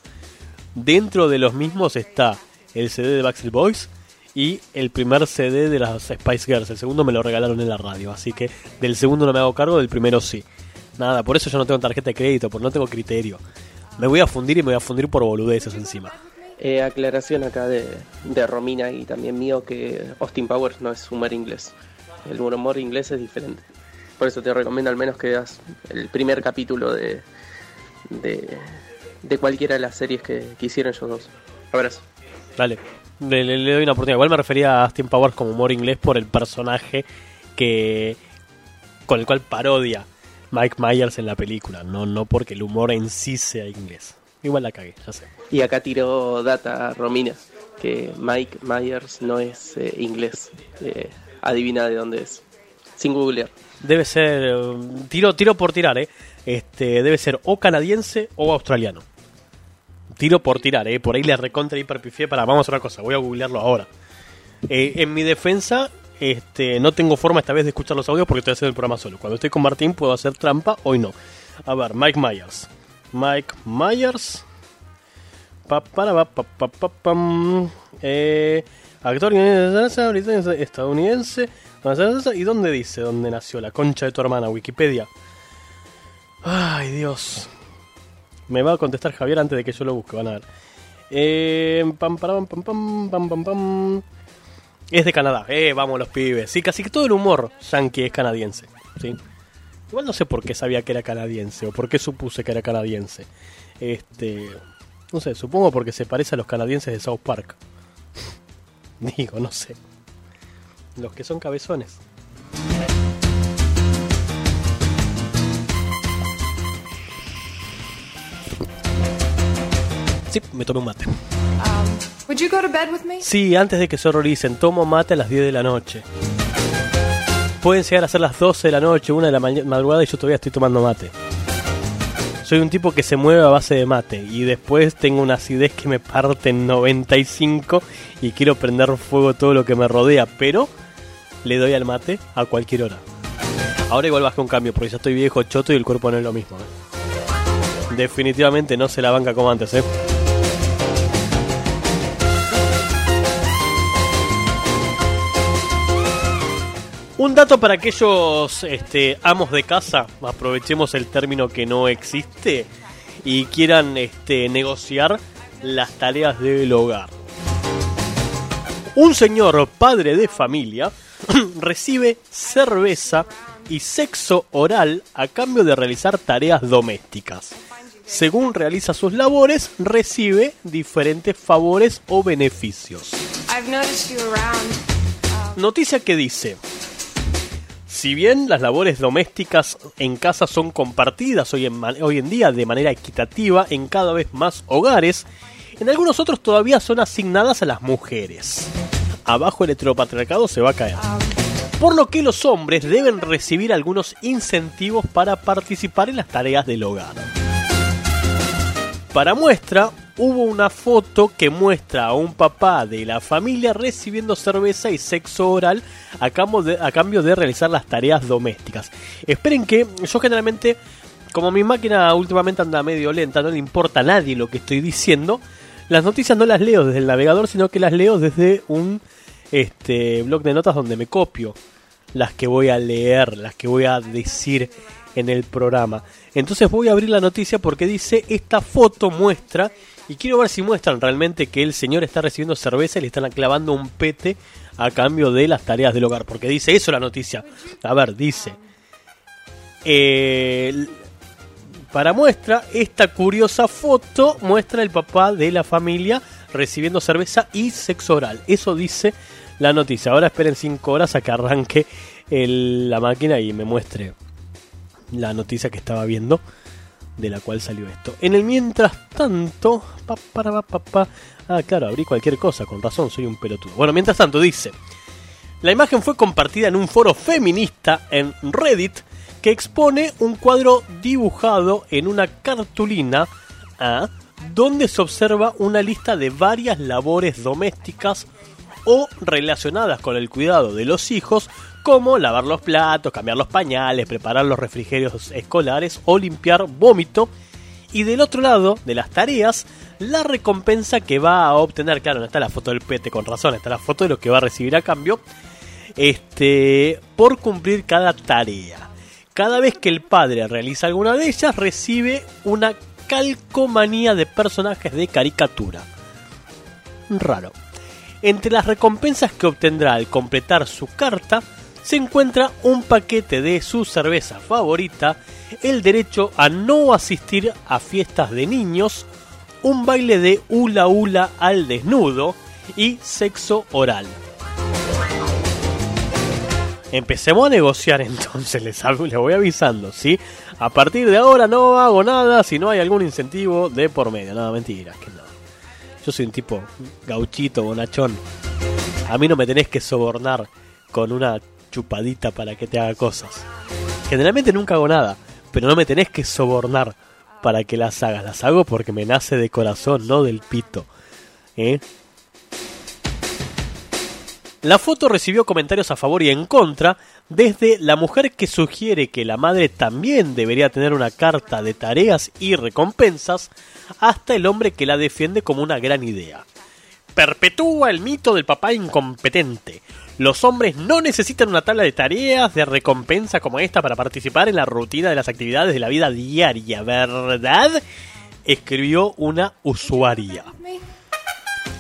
Dentro de los mismos está el CD de Backstreet Boys y el primer CD de las Spice Girls. El segundo me lo regalaron en la radio, así que del segundo no me hago cargo, del primero sí. Nada, por eso yo no tengo tarjeta de crédito, porque no tengo criterio. Me voy a fundir y me voy a fundir por boludeces encima. Eh, aclaración acá de, de Romina y también mío que Austin Powers no es humor inglés. El humor inglés es diferente. Por eso te recomiendo al menos que veas el primer capítulo de, de, de cualquiera de las series que, que hicieron ellos dos. Abrazo. Dale, le, le- le doy una oportunidad. Igual me refería a Austin Powers como humor inglés por el personaje que con el cual parodia Mike Myers en la película, no, no porque el humor en sí sea inglés. Igual la cagué, ya sé. Y acá tiró data Romina, que Mike Myers no es eh, inglés. Eh, adivina de dónde es. Sin googlear. Debe ser eh, tiro tiro por tirar, eh. Este debe ser o canadiense o australiano. Tiro por tirar, eh. Por ahí le recontra hiperpifié para vamos a hacer una cosa, voy a googlearlo ahora. Eh, en mi defensa, este, no tengo forma esta vez de escuchar los audios porque estoy haciendo el programa solo. Cuando estoy con Martín puedo hacer trampa, hoy no. A ver, Mike Myers. Mike Myers. Pa, para, pa, pa, pa, pa, pam. Eh, actor estadounidense. ¿Y dónde dice dónde nació la concha de tu hermana? Wikipedia. Ay, Dios. Me va a contestar Javier antes de que yo lo busque, van a ver. Eh, pam, param, pam, pam, pam, pam, pam. Es de Canadá, eh, vamos los pibes. Sí, casi que todo el humor yankee es canadiense. ¿sí? Igual no sé por qué sabía que era canadiense o por qué supuse que era canadiense. Este. No sé, supongo porque se parece a los canadienses de South Park. Digo, no sé. Los que son cabezones. Sí, me tomé un mate. Um, would you go to bed with me? Sí, antes de que se horroricen, tomo mate a las 10 de la noche. Pueden llegar a ser las 12 de la noche, 1 de la madrugada y yo todavía estoy tomando mate. Soy un tipo que se mueve a base de mate y después tengo una acidez que me parte en 95 y quiero prender fuego todo lo que me rodea, pero le doy al mate a cualquier hora. Ahora igual bajé un cambio porque ya estoy viejo, choto y el cuerpo no es lo mismo. ¿eh? Definitivamente no se la banca como antes, ¿eh? Un dato para aquellos este, amos de casa, aprovechemos el término que no existe y quieran este, negociar las tareas del hogar. Un señor padre de familia recibe cerveza y sexo oral a cambio de realizar tareas domésticas. Según realiza sus labores, recibe diferentes favores o beneficios. Around. Noticia que dice, si bien las labores domésticas en casa son compartidas hoy en, día de manera equitativa en cada vez más hogares, en algunos otros todavía son asignadas a las mujeres. Abajo el heteropatriarcado se va a caer. Por lo que los hombres deben recibir algunos incentivos para participar en las tareas del hogar. Para muestra, hubo una foto que muestra a un papá de la familia recibiendo cerveza y sexo oral a cambio de, realizar las tareas domésticas. Esperen que yo generalmente, como mi máquina últimamente anda medio lenta, no le importa a nadie lo que estoy diciendo, las noticias no las leo desde el navegador, sino que las leo desde un este, blog de notas donde me copio las que voy a leer, las que voy a decir en el programa. Entonces voy a abrir la noticia porque dice esta foto muestra y quiero ver si muestran realmente que el señor está recibiendo cerveza y le están clavando un pete a cambio de las tareas del hogar, porque dice eso la noticia. A ver, dice eh, para muestra, esta curiosa foto muestra el papá de la familia recibiendo cerveza y sexo oral. Eso dice la noticia. Ahora esperen 5 horas a que arranque la máquina y me muestre la noticia que estaba viendo de la cual salió esto. En el mientras tanto, pa, ah, claro, abrí cualquier cosa, con razón, soy un pelotudo. Bueno, mientras tanto dice, la imagen fue compartida en un foro feminista en Reddit que expone un cuadro dibujado en una cartulina ah, donde se observa una lista de varias labores domésticas o relacionadas con el cuidado de los hijos, como lavar los platos, cambiar los pañales, preparar los refrigerios escolares o limpiar vómito. Y del otro lado de las tareas, la recompensa que va a obtener, claro, no está la foto del pete con razón, está la foto de lo que va a recibir a cambio, este, por cumplir cada tarea. Cada vez que el padre realiza alguna de ellas, recibe una calcomanía de personajes de caricatura. Raro. Entre las recompensas que obtendrá al completar su carta, se encuentra un paquete de su cerveza favorita, el derecho a no asistir a fiestas de niños, un baile de hula hula al desnudo y sexo oral. Empecemos a negociar entonces, les, les voy avisando, ¿sí? A partir de ahora no hago nada si no hay algún incentivo de por medio. No, mentira, que no. Yo soy un tipo gauchito, bonachón. A mí no me tenés que sobornar con una chupadita para que te haga cosas. Generalmente nunca hago nada, pero no me tenés que sobornar para que las hagas. Las hago porque me nace de corazón, no del pito. ¿Eh? La foto recibió comentarios a favor y en contra, desde la mujer que sugiere que la madre también debería tener una carta de tareas y recompensas, hasta el hombre que la defiende como una gran idea. Perpetúa el mito del papá incompetente. Los hombres no necesitan una tabla de tareas de recompensa como esta para participar en la rutina de las actividades de la vida diaria, ¿verdad? Escribió una usuaria.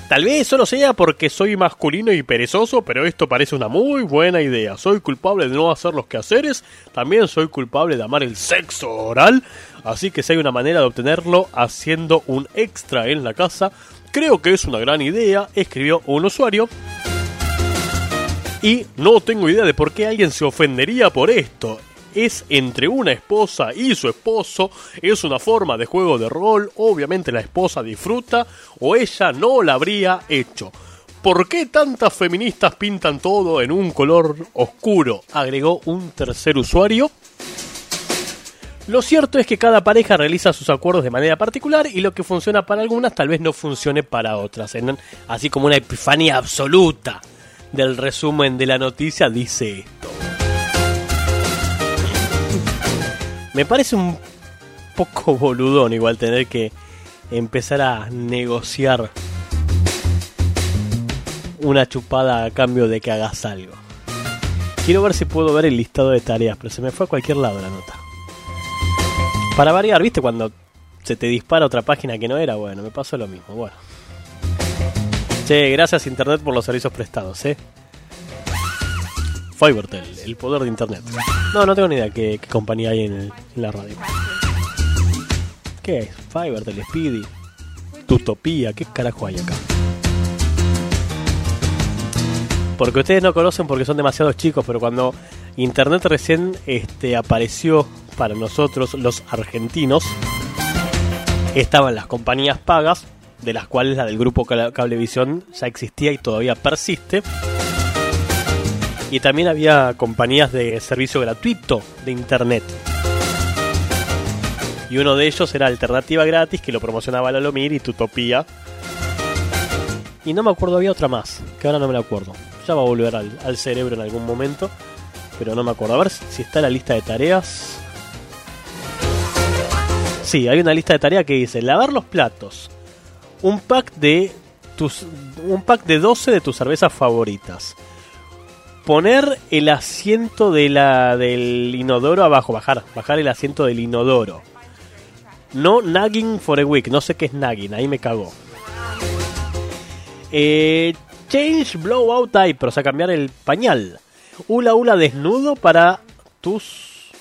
Tal vez solo sea porque soy masculino y perezoso, pero esto parece una muy buena idea. Soy culpable de no hacer los quehaceres, también soy culpable de amar el sexo oral, así que si hay una manera de obtenerlo haciendo un extra en la casa, creo que es una gran idea, escribió un usuario. Y no tengo idea de por qué alguien se ofendería por esto. Es entre una esposa y su esposo, es una forma de juego de rol, obviamente la esposa disfruta o ella no la habría hecho. ¿Por qué tantas feministas pintan todo en un color oscuro? agregó un tercer usuario. Lo cierto es que cada pareja realiza sus acuerdos de manera particular y lo que funciona para algunas tal vez no funcione para otras. En- así como una epifanía absoluta del resumen de la noticia dice esto. Me parece un poco boludón igual tener que empezar a negociar una chupada a cambio de que hagas algo. Quiero ver si puedo ver el listado de tareas, pero se me fue a cualquier lado la nota. Para variar, ¿viste? Cuando se te dispara otra página que no era, bueno, me pasó lo mismo, bueno. Gracias Internet por los servicios prestados, ¿eh? Fivertel, el poder de Internet. No, no tengo ni idea qué, qué compañía hay en la radio. ¿Qué es? Fivertel, Speedy, Tutopía, ¿qué carajo hay acá? Porque ustedes no conocen porque son demasiados chicos, pero cuando Internet recién este, apareció para nosotros, los argentinos, estaban las compañías pagas, de las cuales la del grupo Cable- Cablevisión ya existía y todavía persiste. Y también había compañías de servicio gratuito de Internet. Y uno de ellos era Alternativa Gratis, que lo promocionaba Lalomir y Tutopía. Y no me acuerdo, había otra más, que ahora no me la acuerdo. Ya va a volver al, cerebro en algún momento, pero no me acuerdo. A ver si está la lista de tareas. Sí, hay una lista de tareas que dice lavar los platos, un pack de tus un pack de 12 de tus cervezas favoritas. Poner el asiento de la del inodoro abajo, bajar, bajar el asiento del inodoro. No nagging for a week, no sé qué es nagging, ahí me cagó. Eh, change blowout diaper, o sea, cambiar el pañal. Hula hula desnudo para tus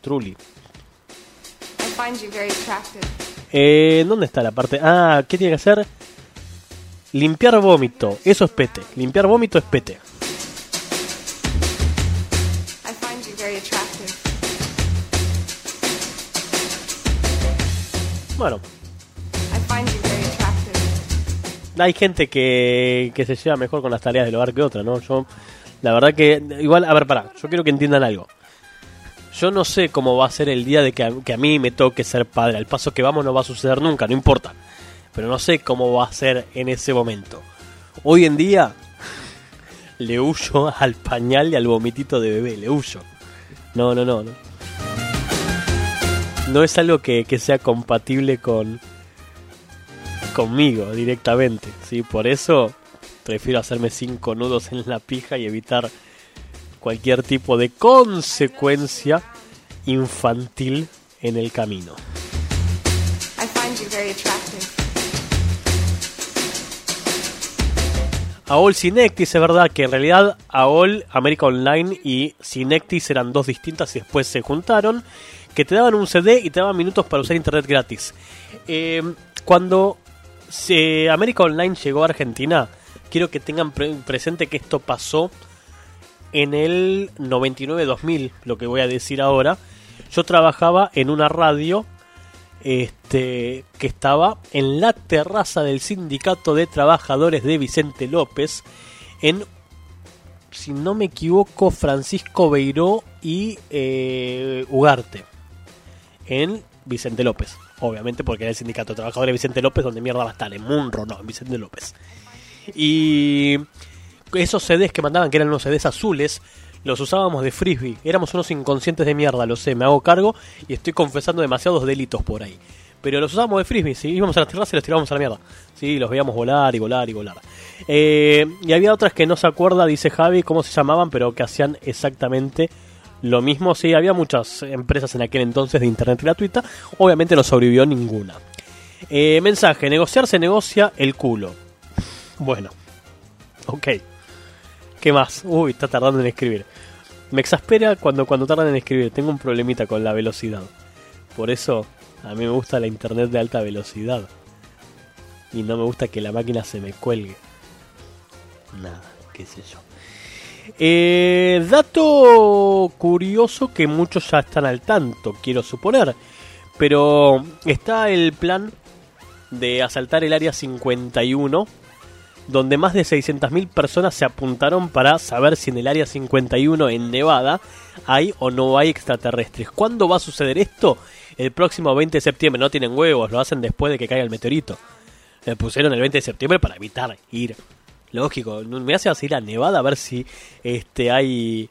Trulli. I find you very attractive. Eh, ¿Dónde está la parte? Ah, ¿qué tiene que hacer? Limpiar vómito. Eso es pete. Limpiar vómito es pete. Bueno, hay gente que, que se lleva mejor con las tareas del hogar que otra, ¿no? Yo, la verdad que, igual, a ver, pará, yo quiero que entiendan algo. Yo no sé cómo va a ser el día de que a, mí me toque ser padre. Al paso que vamos no va a suceder nunca, no importa. Pero no sé cómo va a ser en ese momento. Hoy en día le huyo al pañal y al vomitito de bebé, le huyo. No, no, no, no. No es algo que, que sea compatible con conmigo directamente, ¿sí? Por eso prefiero hacerme cinco nudos en la pija y evitar cualquier tipo de consecuencia infantil en el camino. AOL Synectis, es verdad que en realidad AOL, América Online y Synectis eran dos distintas y después se juntaron, que te daban un CD y te daban minutos para usar internet gratis. Eh, cuando se, América Online llegó a Argentina, quiero que tengan pre- presente que esto pasó en el 99-2000, lo que voy a decir ahora. Yo trabajaba en una radio este, que estaba en la terraza del Sindicato de Trabajadores de Vicente López, en, si no me equivoco, Francisco Beiró y eh, Ugarte, en Vicente López. Obviamente porque era el Sindicato de Trabajadores de Vicente López, donde mierda va a estar, en Munro, no, en Vicente López. Y esos CDs que mandaban, que eran unos CDs azules, los usábamos de frisbee. Éramos unos inconscientes de mierda, lo sé, me hago cargo y estoy confesando demasiados delitos por ahí. Pero los usábamos de frisbee, ¿sí? íbamos a las terrazas y los tirábamos a la mierda. Sí, los veíamos volar y volar y volar. Eh, y había otras que no se acuerda, dice Javi, cómo se llamaban, pero que hacían exactamente lo mismo. Sí, había muchas empresas en aquel entonces de internet gratuita. Obviamente no sobrevivió ninguna. Eh, mensaje, negociar se negocia el culo. Bueno, ok. ¿Qué más? Uy, está tardando en escribir. Me exaspera cuando, cuando tardan en escribir. Tengo un problemita con la velocidad. Por eso a mí me gusta la internet de alta velocidad. Y no me gusta que la máquina se me cuelgue. Nada, qué sé yo. Eh, dato curioso que muchos ya están al tanto, quiero suponer. Pero está el plan de asaltar el área 51 donde más de 600.000 personas se apuntaron para saber si en el área 51 en Nevada hay o no hay extraterrestres. ¿Cuándo va a suceder esto? El próximo 20 de septiembre. No tienen huevos, lo hacen después de que caiga el meteorito. Le pusieron el 20 de septiembre para evitar ir. Lógico, me hace ir a Nevada a ver si este hay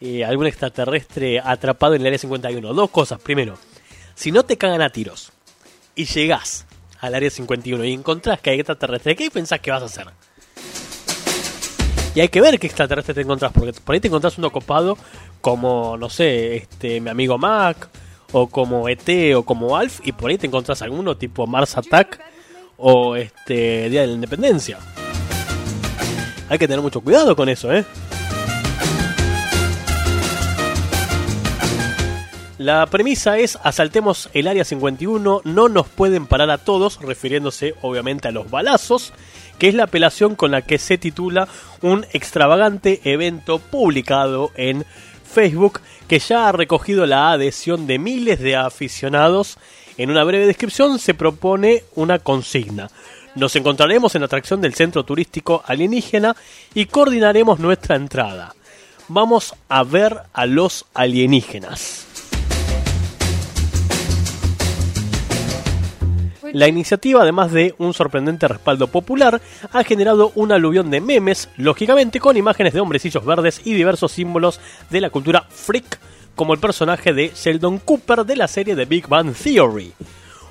eh, algún extraterrestre atrapado en el área 51. Dos cosas. Primero, si no te cagan a tiros y llegás al área 51 y encontrás que hay extraterrestre, ¿qué pensás que vas a hacer? Y hay que ver qué extraterrestre te encontrás, porque por ahí te encontrás uno copado como, no sé, este mi amigo Mac, o como ET, o como Alf, y por ahí te encontrás alguno tipo Mars Attack, o este Día de la Independencia. Hay que tener mucho cuidado con eso, ¿eh? La premisa es asaltemos el área 51, no nos pueden parar a todos, refiriéndose obviamente a los balazos, que es la apelación con la que se titula un extravagante evento publicado en Facebook que ya ha recogido la adhesión de miles de aficionados. En una breve descripción se propone una consigna. Nos encontraremos en la atracción del centro turístico alienígena y coordinaremos nuestra entrada. Vamos a ver a los alienígenas. La iniciativa, además de un sorprendente respaldo popular, ha generado un aluvión de memes, lógicamente con imágenes de hombrecillos verdes y diversos símbolos de la cultura freak, como el personaje de Sheldon Cooper de la serie The Big Bang Theory.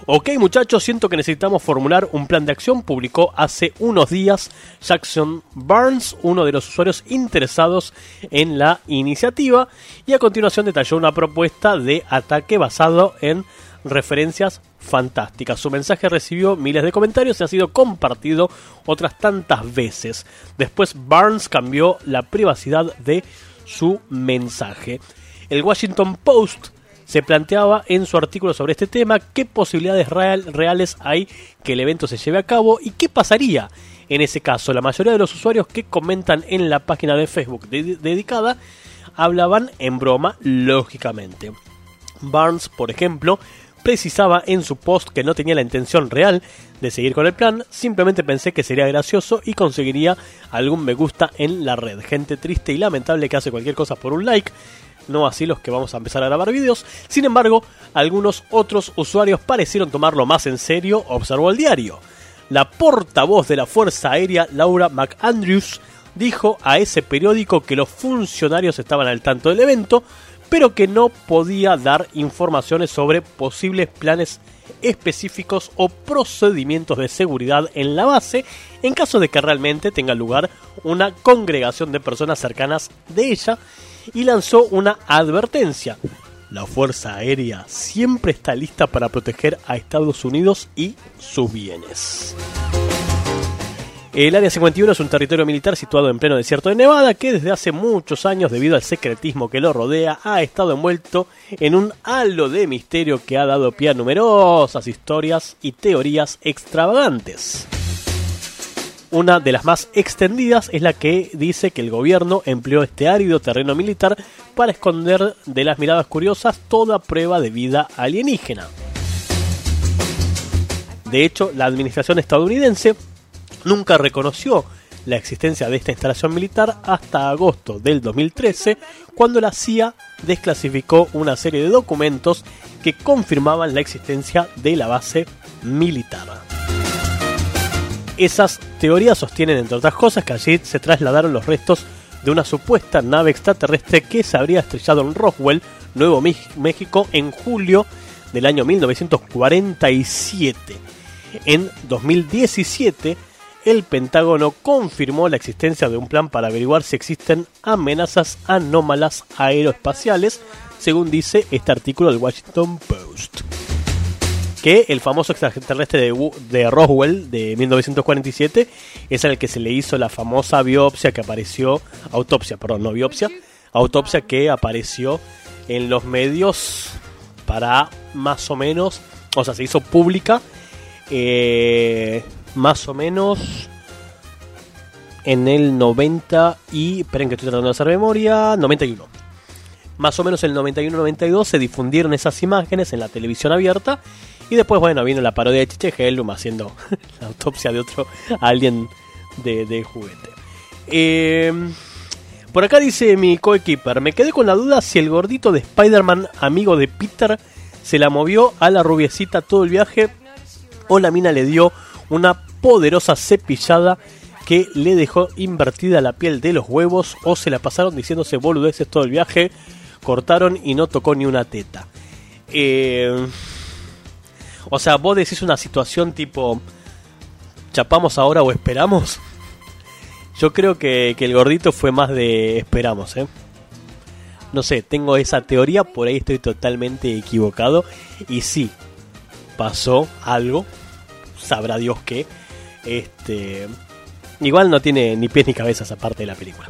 Ok muchachos, siento que necesitamos formular un plan de acción, publicó hace unos días Jackson Barnes, uno de los usuarios interesados en la iniciativa, y a continuación detalló una propuesta de ataque basado en referencias fantásticas. Su mensaje recibió miles de comentarios y ha sido compartido otras tantas veces. Después Barnes cambió la privacidad de su mensaje. El Washington Post se planteaba en su artículo sobre este tema qué posibilidades real- reales hay que el evento se lleve a cabo y qué pasaría en ese caso. La mayoría de los usuarios que comentan en la página de Facebook de- dedicada hablaban en broma, lógicamente. Barnes, por ejemplo, precisaba en su post que no tenía la intención real de seguir con el plan, simplemente pensé que sería gracioso y conseguiría algún me gusta en la red. Gente triste y lamentable que hace cualquier cosa por un like. no así los que vamos a empezar a grabar vídeos. Sin embargo, algunos otros usuarios parecieron tomarlo más en serio, observó el diario. La portavoz de la Fuerza Aérea, Laura McAndrews, dijo a ese periódico que los funcionarios estaban al tanto del evento, pero que no podía dar informaciones sobre posibles planes específicos o procedimientos de seguridad en la base en caso de que realmente tenga lugar una congregación de personas cercanas de ella y lanzó una advertencia. La Fuerza Aérea siempre está lista para proteger a Estados Unidos y sus bienes. El Área 51 es un territorio militar situado en pleno desierto de Nevada que desde hace muchos años, debido al secretismo que lo rodea, ha estado envuelto en un halo de misterio que ha dado pie a numerosas historias y teorías extravagantes. Una de las más extendidas es la que dice que el gobierno empleó este árido terreno militar para esconder de las miradas curiosas toda prueba de vida alienígena. De hecho, la administración estadounidense nunca reconoció la existencia de esta instalación militar hasta agosto del 2013, cuando la CIA desclasificó una serie de documentos que confirmaban la existencia de la base militar. Esas teorías sostienen, entre otras cosas, que allí se trasladaron los restos de una supuesta nave extraterrestre que se habría estrellado en Roswell, Nuevo México, en julio del año 1947. En 2017, el Pentágono confirmó la existencia de un plan para averiguar si existen amenazas anómalas aeroespaciales, según dice este artículo del Washington Post. Que el famoso extraterrestre de, de Roswell de 1947 es al que se le hizo la famosa biopsia que apareció, autopsia, perdón, no biopsia, autopsia que apareció en los medios para más o menos, o sea, se hizo pública eh, más o menos en el 90 y... Esperen que estoy tratando de hacer memoria. 91. Más o menos el 91-92 se difundieron esas imágenes en la televisión abierta. Y después, bueno, vino la parodia de Chiche Hellum haciendo la autopsia de otro alien de, de juguete. Eh, por acá dice mi coequiper, me quedé con la duda si el gordito de Spider-Man, amigo de Peter, se la movió a la rubiecita todo el viaje o la mina le dio una poderosa cepillada que le dejó invertida la piel de los huevos o se la pasaron diciéndose boludeces todo el viaje, cortaron y no tocó ni una teta. Eh, o sea, vos decís una situación tipo, chapamos ahora o esperamos. Yo creo que, que el gordito fue más de esperamos, ¿eh? No sé, tengo esa teoría, por ahí estoy totalmente equivocado. Y sí, pasó algo, sabrá Dios qué. Este, igual no tiene ni pies ni cabezas aparte de la película.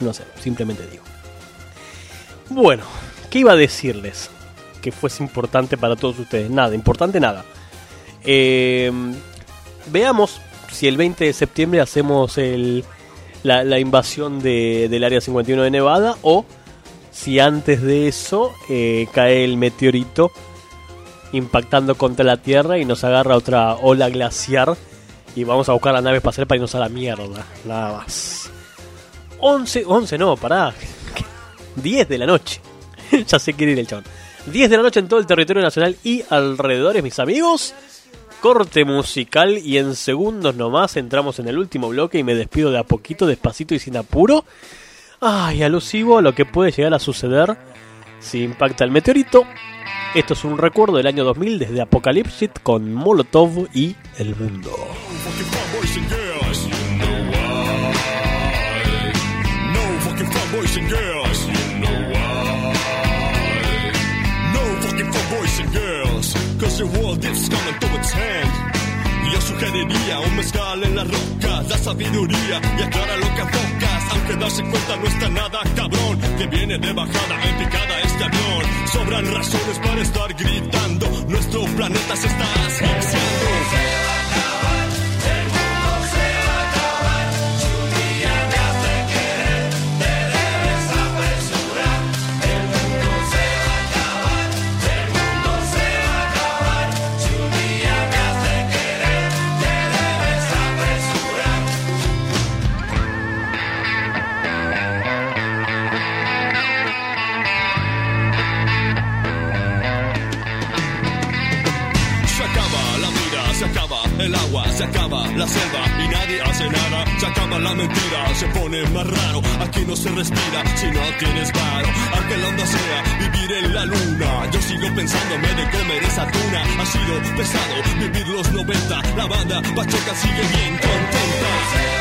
No sé, simplemente digo. Bueno, ¿qué iba a decirles? Que fuese importante para todos ustedes. Nada, importante nada. Eh, veamos si el 20 de septiembre hacemos el, la, invasión de- del Área 51 de Nevada o si antes de eso eh, cae el meteorito impactando contra la Tierra y nos agarra otra ola glaciar y vamos a buscar la nave espacial para irnos a la mierda, nada más. 11, 11 no, pará. 10 de la noche. ya sé quiere ir el chabón. 10 de la noche en todo el territorio nacional y alrededores, mis amigos. Corte musical y en segundos nomás entramos en el último bloque y me despido de a poquito, despacito y sin apuro. Ay, alusivo a lo que puede llegar a suceder si impacta el meteorito. Esto es un recuerdo del año 2000 desde Apocalipsis con Molotov y El Mundo. Cause the world is coming to its end. Yo sugeriría un mezcal en las rocas, la sabiduría y aclara lo que enfocas. Aunque darse cuenta no está nada cabrón, que viene de bajada en picada este avión. Sobran razones para estar gritando, nuestro planeta se está asfixiando. Acaba la selva y nadie hace nada. Se acaba la mentira, se pone más raro. Aquí no se respira si no tienes paro. Aunque la onda sea vivir en la luna. Yo sigo pensándome de comer esa tuna. Ha sido pesado vivir los 90. La banda Pacheca sigue bien contenta.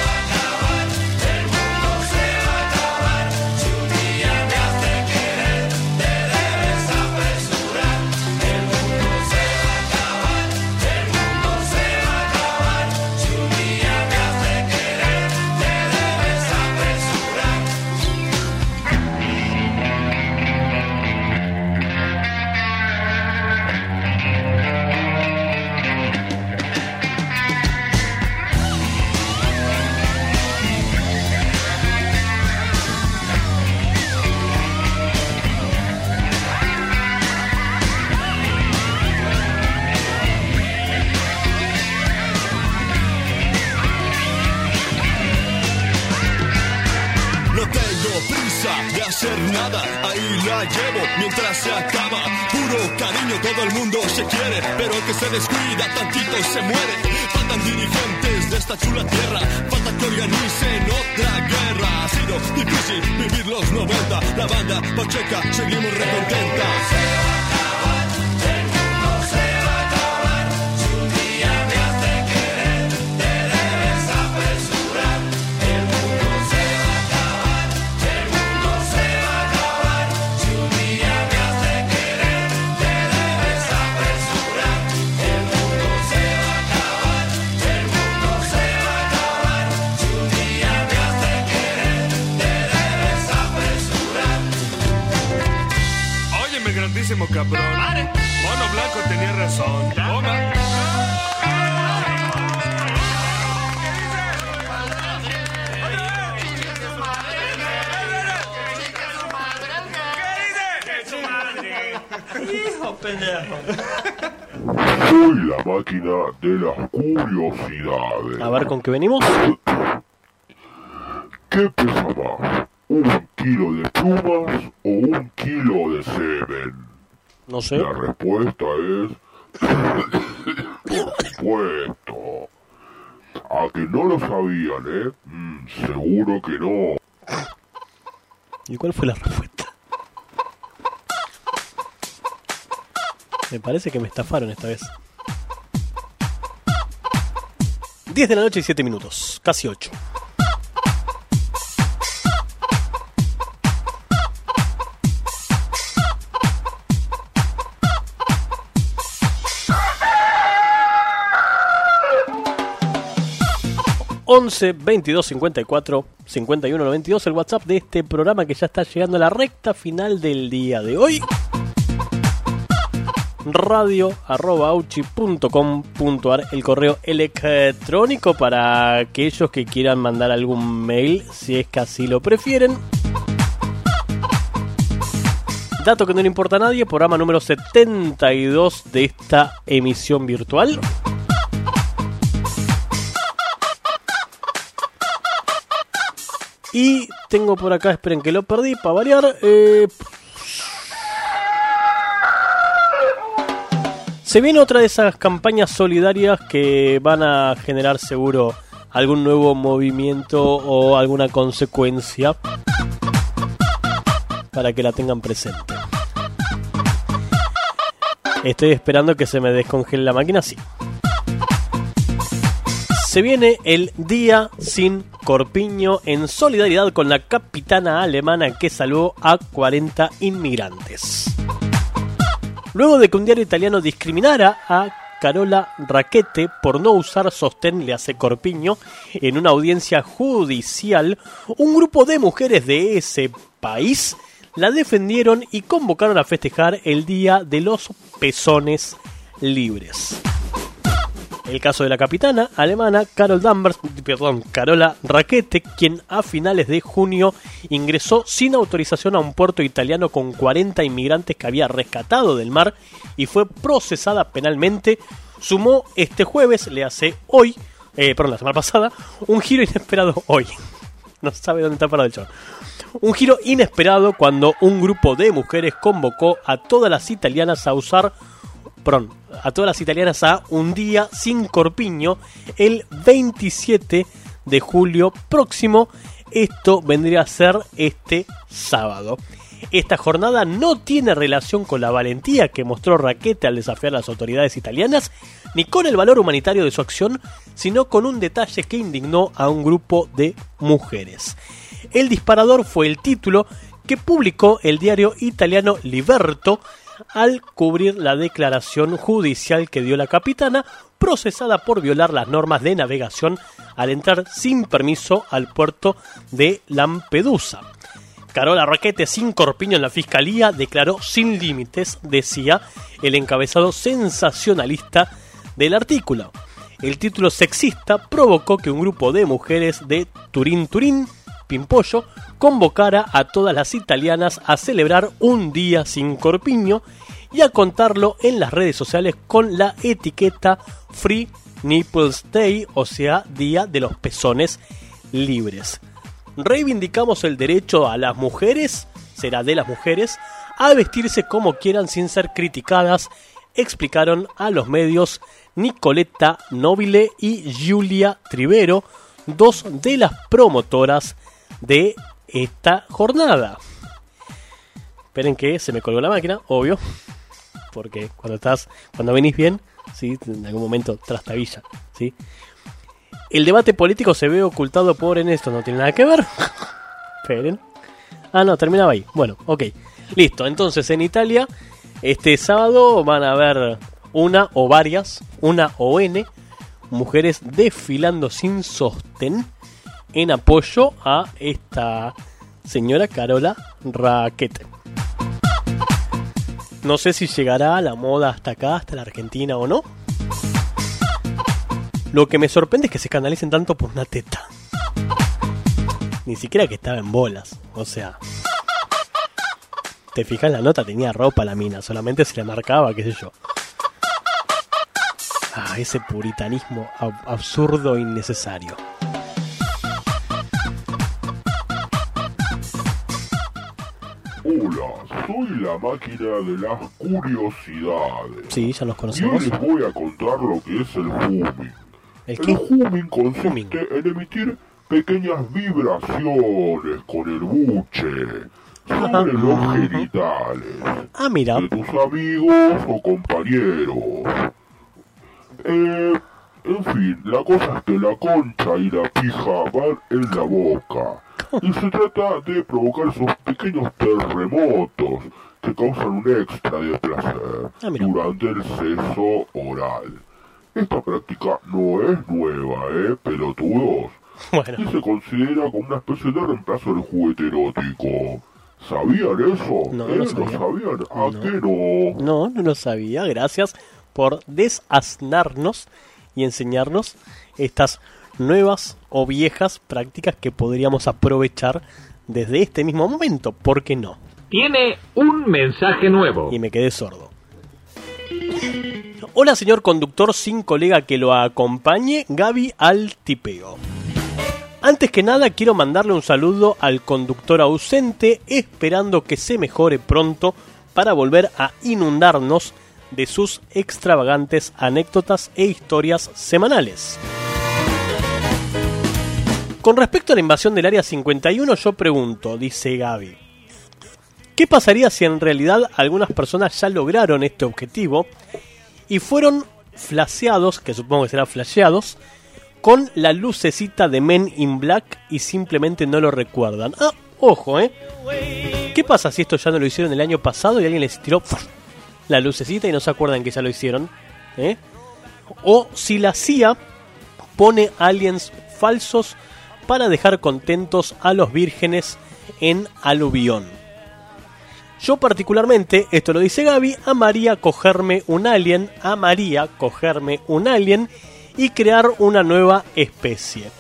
Mientras se acaba. Puro cariño, todo el mundo se quiere, pero el que se descuida tantito se muere. Faltan dirigentes de esta chula tierra, falta que organicen otra guerra. Ha sido difícil vivir los 90, la banda Pacheca, seguimos recontentas. Cabrón. Mono Blanco tenía razón. Toma. Soy la máquina de las curiosidades. A ver con qué venimos. ¿Qué pesa más? ¿Un kilo de plumas o un kilo de semen? No sé. La respuesta es... Por supuesto. A que no lo sabían, ¿eh? Mm, seguro que no. ¿Y cuál fue la respuesta? Me parece que me estafaron esta vez. 10 de la noche y 7 minutos, casi 8. ...11 22 54 51 92... ...el WhatsApp de este programa que ya está llegando a la recta final del día de hoy... radio arroba com ar, el correo electrónico para aquellos que quieran mandar algún mail si es que así lo prefieren. Dato que no le importa a nadie, programa número 72 de esta emisión virtual. Y tengo por acá, esperen que lo perdí, para variar. eh, Se viene otra de esas campañas solidarias que van a generar seguro algún nuevo movimiento o alguna consecuencia para que la tengan presente. Estoy esperando que se me descongele la máquina, sí. Se viene el Día sin Corpiño en solidaridad con la capitana alemana que salvó a 40 inmigrantes. Luego de que un diario italiano discriminara a Carola Raquete por no usar sostén le hace corpiño en una audiencia judicial, un grupo de mujeres de ese país la defendieron y convocaron a festejar el Día de los Pezones Libres. El caso de la capitana alemana Carol Danvers, perdón, Carola Raquete, quien a finales de junio ingresó sin autorización a un puerto italiano con 40 inmigrantes que había rescatado del mar y fue procesada penalmente, sumó este jueves, le hace hoy, eh, perdón, la semana pasada, un giro inesperado hoy. No sabe dónde está parado el chaval. Un giro inesperado cuando un grupo de mujeres convocó a todas las italianas a usar perdón, a todas las italianas a un día sin corpiño el 27 de julio próximo. Esto vendría a ser este sábado. Esta jornada no tiene relación con la valentía que mostró Raquete al desafiar a las autoridades italianas, ni con el valor humanitario de su acción, sino con un detalle que indignó a un grupo de mujeres. El disparador fue el título que publicó el diario italiano Liberto al cubrir la declaración judicial que dio la capitana, procesada por violar las normas de navegación al entrar sin permiso al puerto de Lampedusa. Carola Raquete, sin corpiño en la fiscalía, declaró sin límites, decía el encabezado sensacionalista del artículo. El título sexista provocó que un grupo de mujeres de Turín Turín, Pimpollo, convocara a todas las italianas a celebrar un día sin corpiño y a contarlo en las redes sociales con la etiqueta Free Nipples Day, o sea, Día de los Pezones Libres. Reivindicamos el derecho a las mujeres, será de las mujeres, a vestirse como quieran sin ser criticadas, explicaron a los medios Nicoletta Nobile y Giulia Trivero, dos de las promotoras de esta jornada. Esperen que se me colgó la máquina, obvio. Porque cuando estás, cuando venís bien, ¿sí? en algún momento trastabilla. ¿sí? El debate político se ve ocultado por en esto, no tiene nada que ver. Esperen. Ah, no, terminaba ahí. Bueno, ok. Listo, entonces en Italia, este sábado van a haber una o varias, una o N, mujeres desfilando sin sostén en apoyo a esta señora Carola Raquete. No sé si llegará la moda hasta acá, hasta la Argentina o no. Lo que me sorprende es que se escandalicen tanto por una teta. Ni siquiera que estaba en bolas. O sea. Te fijas la nota, tenía ropa la mina, solamente se le marcaba, qué sé yo. Ah, ese puritanismo ab- absurdo e innecesario. Hola, soy la máquina de las curiosidades. Sí, ya hoy conocemos. les voy a contar lo que es el humming. ¿El El humming consiste en emitir pequeñas vibraciones con el buche sobre los genitales Ah, mira. de tus amigos o compañeros. Eh, en fin, la cosa es que la concha y la pija van en la boca. Y se trata de provocar esos pequeños terremotos que causan un extra de placer Ah, durante el sexo oral. Esta práctica no es nueva, ¿eh? Pelotudos. Y Bueno, se considera como una especie de reemplazo del juguete erótico. ¿Sabían eso? No, ¿Eh? no sabía. sabían? ¿A No. qué no? no, no lo sabía. Gracias por desaznarnos y enseñarnos estas nuevas o viejas prácticas que podríamos aprovechar desde este mismo momento. ¿Por qué no? Tiene un mensaje nuevo. Y me quedé sordo. Hola señor conductor sin colega que lo acompañe, Gaby al tipeo. Antes que nada quiero mandarle un saludo al conductor ausente, esperando que se mejore pronto para volver a inundarnos de sus extravagantes anécdotas e historias semanales. Con respecto a la invasión del Área 51, yo pregunto, dice Gaby, ¿qué pasaría si en realidad algunas personas ya lograron este objetivo y fueron flasheados, que supongo que serán flasheados, con la lucecita de Men in Black y simplemente no lo recuerdan? Ah, ojo, ¿eh? ¿Qué pasa si esto ya no lo hicieron el año pasado y alguien les tiró la lucecita y no se acuerdan que ya lo hicieron? ¿Eh? O si la CIA pone aliens falsos para dejar contentos a los vírgenes en aluvión. Yo particularmente, esto lo dice Gaby, amaría cogerme un alien, amaría cogerme un alien y crear una nueva especie.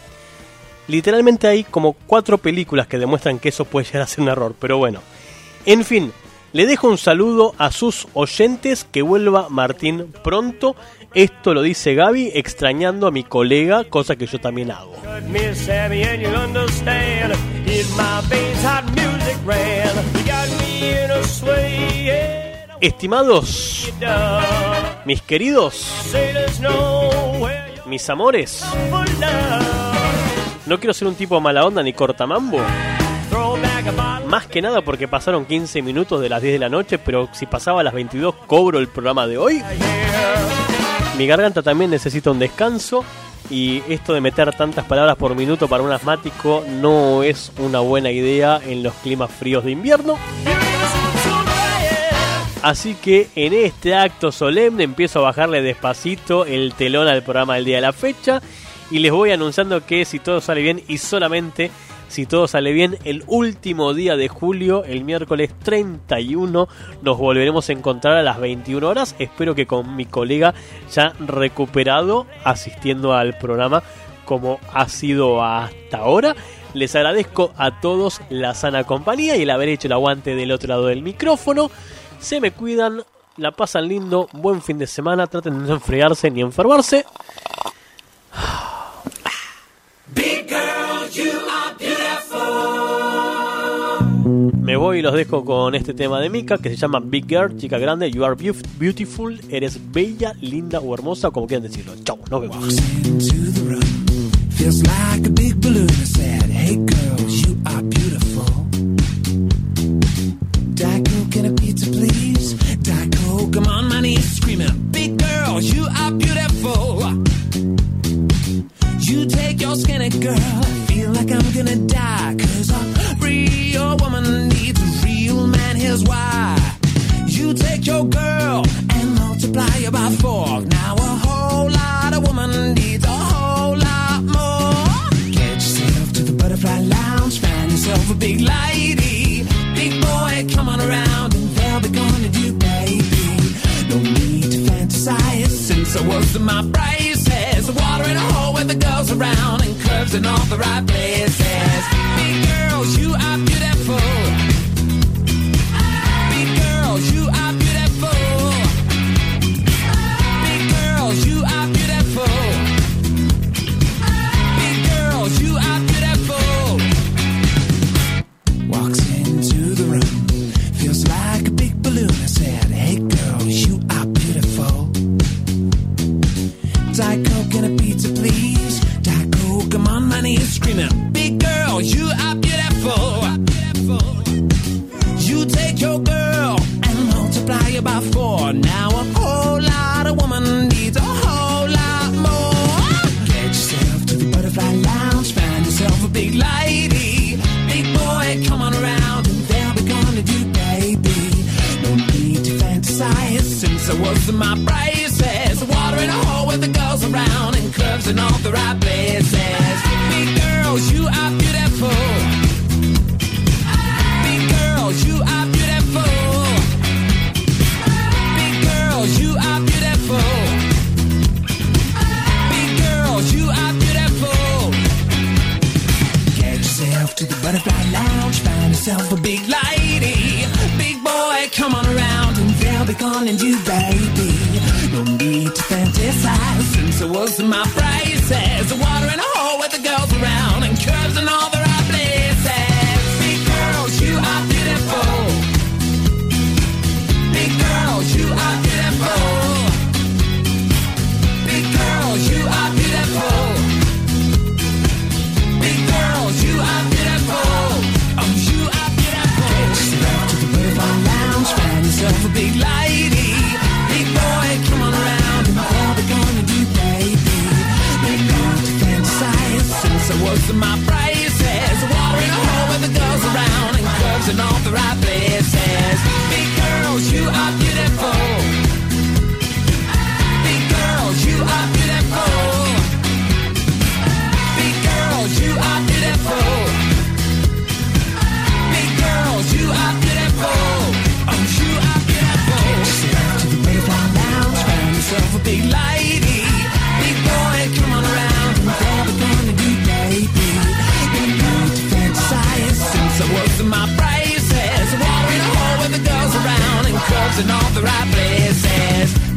Literalmente hay como cuatro películas que demuestran que eso puede llegar a ser un error, pero bueno. En fin, le dejo un saludo a sus oyentes, que vuelva Martín pronto. Esto lo dice Gaby, extrañando a mi colega, cosa que yo también hago. Estimados. Mis queridos, mis amores, no quiero ser un tipo mala onda ni cortamambo. Más que nada porque pasaron 15 minutos de las 10 de la noche, pero si pasaba a las 22 cobro el programa de hoy. Mi garganta también necesita un descanso y esto de meter tantas palabras por minuto para un asmático no es una buena idea en los climas fríos de invierno. Así que en este acto solemne empiezo a bajarle despacito el telón al programa del día de la fecha y les voy anunciando que si todo sale bien y solamente si todo sale bien el último día de julio, el miércoles 31, nos volveremos a encontrar a las 21 horas. Espero que con mi colega ya recuperado asistiendo al programa como ha sido hasta ahora. Les agradezco a todos la sana compañía y el haber hecho el aguante del otro lado del micrófono. Se me cuidan, la pasan lindo, buen fin de semana, traten de no enfriarse ni enfermarse. Me voy y los dejo con este tema de Mika que se llama Big Girl, chica grande, You are beautiful, eres bella, linda o hermosa, como quieran decirlo. Chau, nos vemos. Feels screaming, Big girls, you are beautiful. You take your skinny girl. I feel like I'm gonna die. Cause a real woman needs a real man. Here's why. You take your girl and multiply her by four. Now a whole lot of woman needs a whole lot more. Get yourself to the butterfly lounge. Find yourself a big lady. Big boy, come on around and they'll be gonna do, baby. No need to fantasize since I was in my braces. Water in the girls around and curves in all the right places. Big girls, you are beautiful. Knees screaming, Big girl, you are beautiful. You take your girl and multiply it by four. Now a whole lot of woman needs a whole lot more. Get yourself to the butterfly lounge, find yourself a big lady. Big boy, come on around and they'll be gonna do, baby. No need to fantasize since I was my braces. Water in a hole with the girls around and curves in all the right places. Big girls, you are beautiful. Big girls, you are beautiful. Big girls, you are beautiful. Big girls, you are beautiful. Get yourself to the butterfly lounge, find yourself a big lady. Big boy, come on around and they'll be calling you baby. No need to fantasize since it was in my braces. The water in was my braces. Water in a hole with the girls around and curves in all the right places. Big girls, you are in all the right places.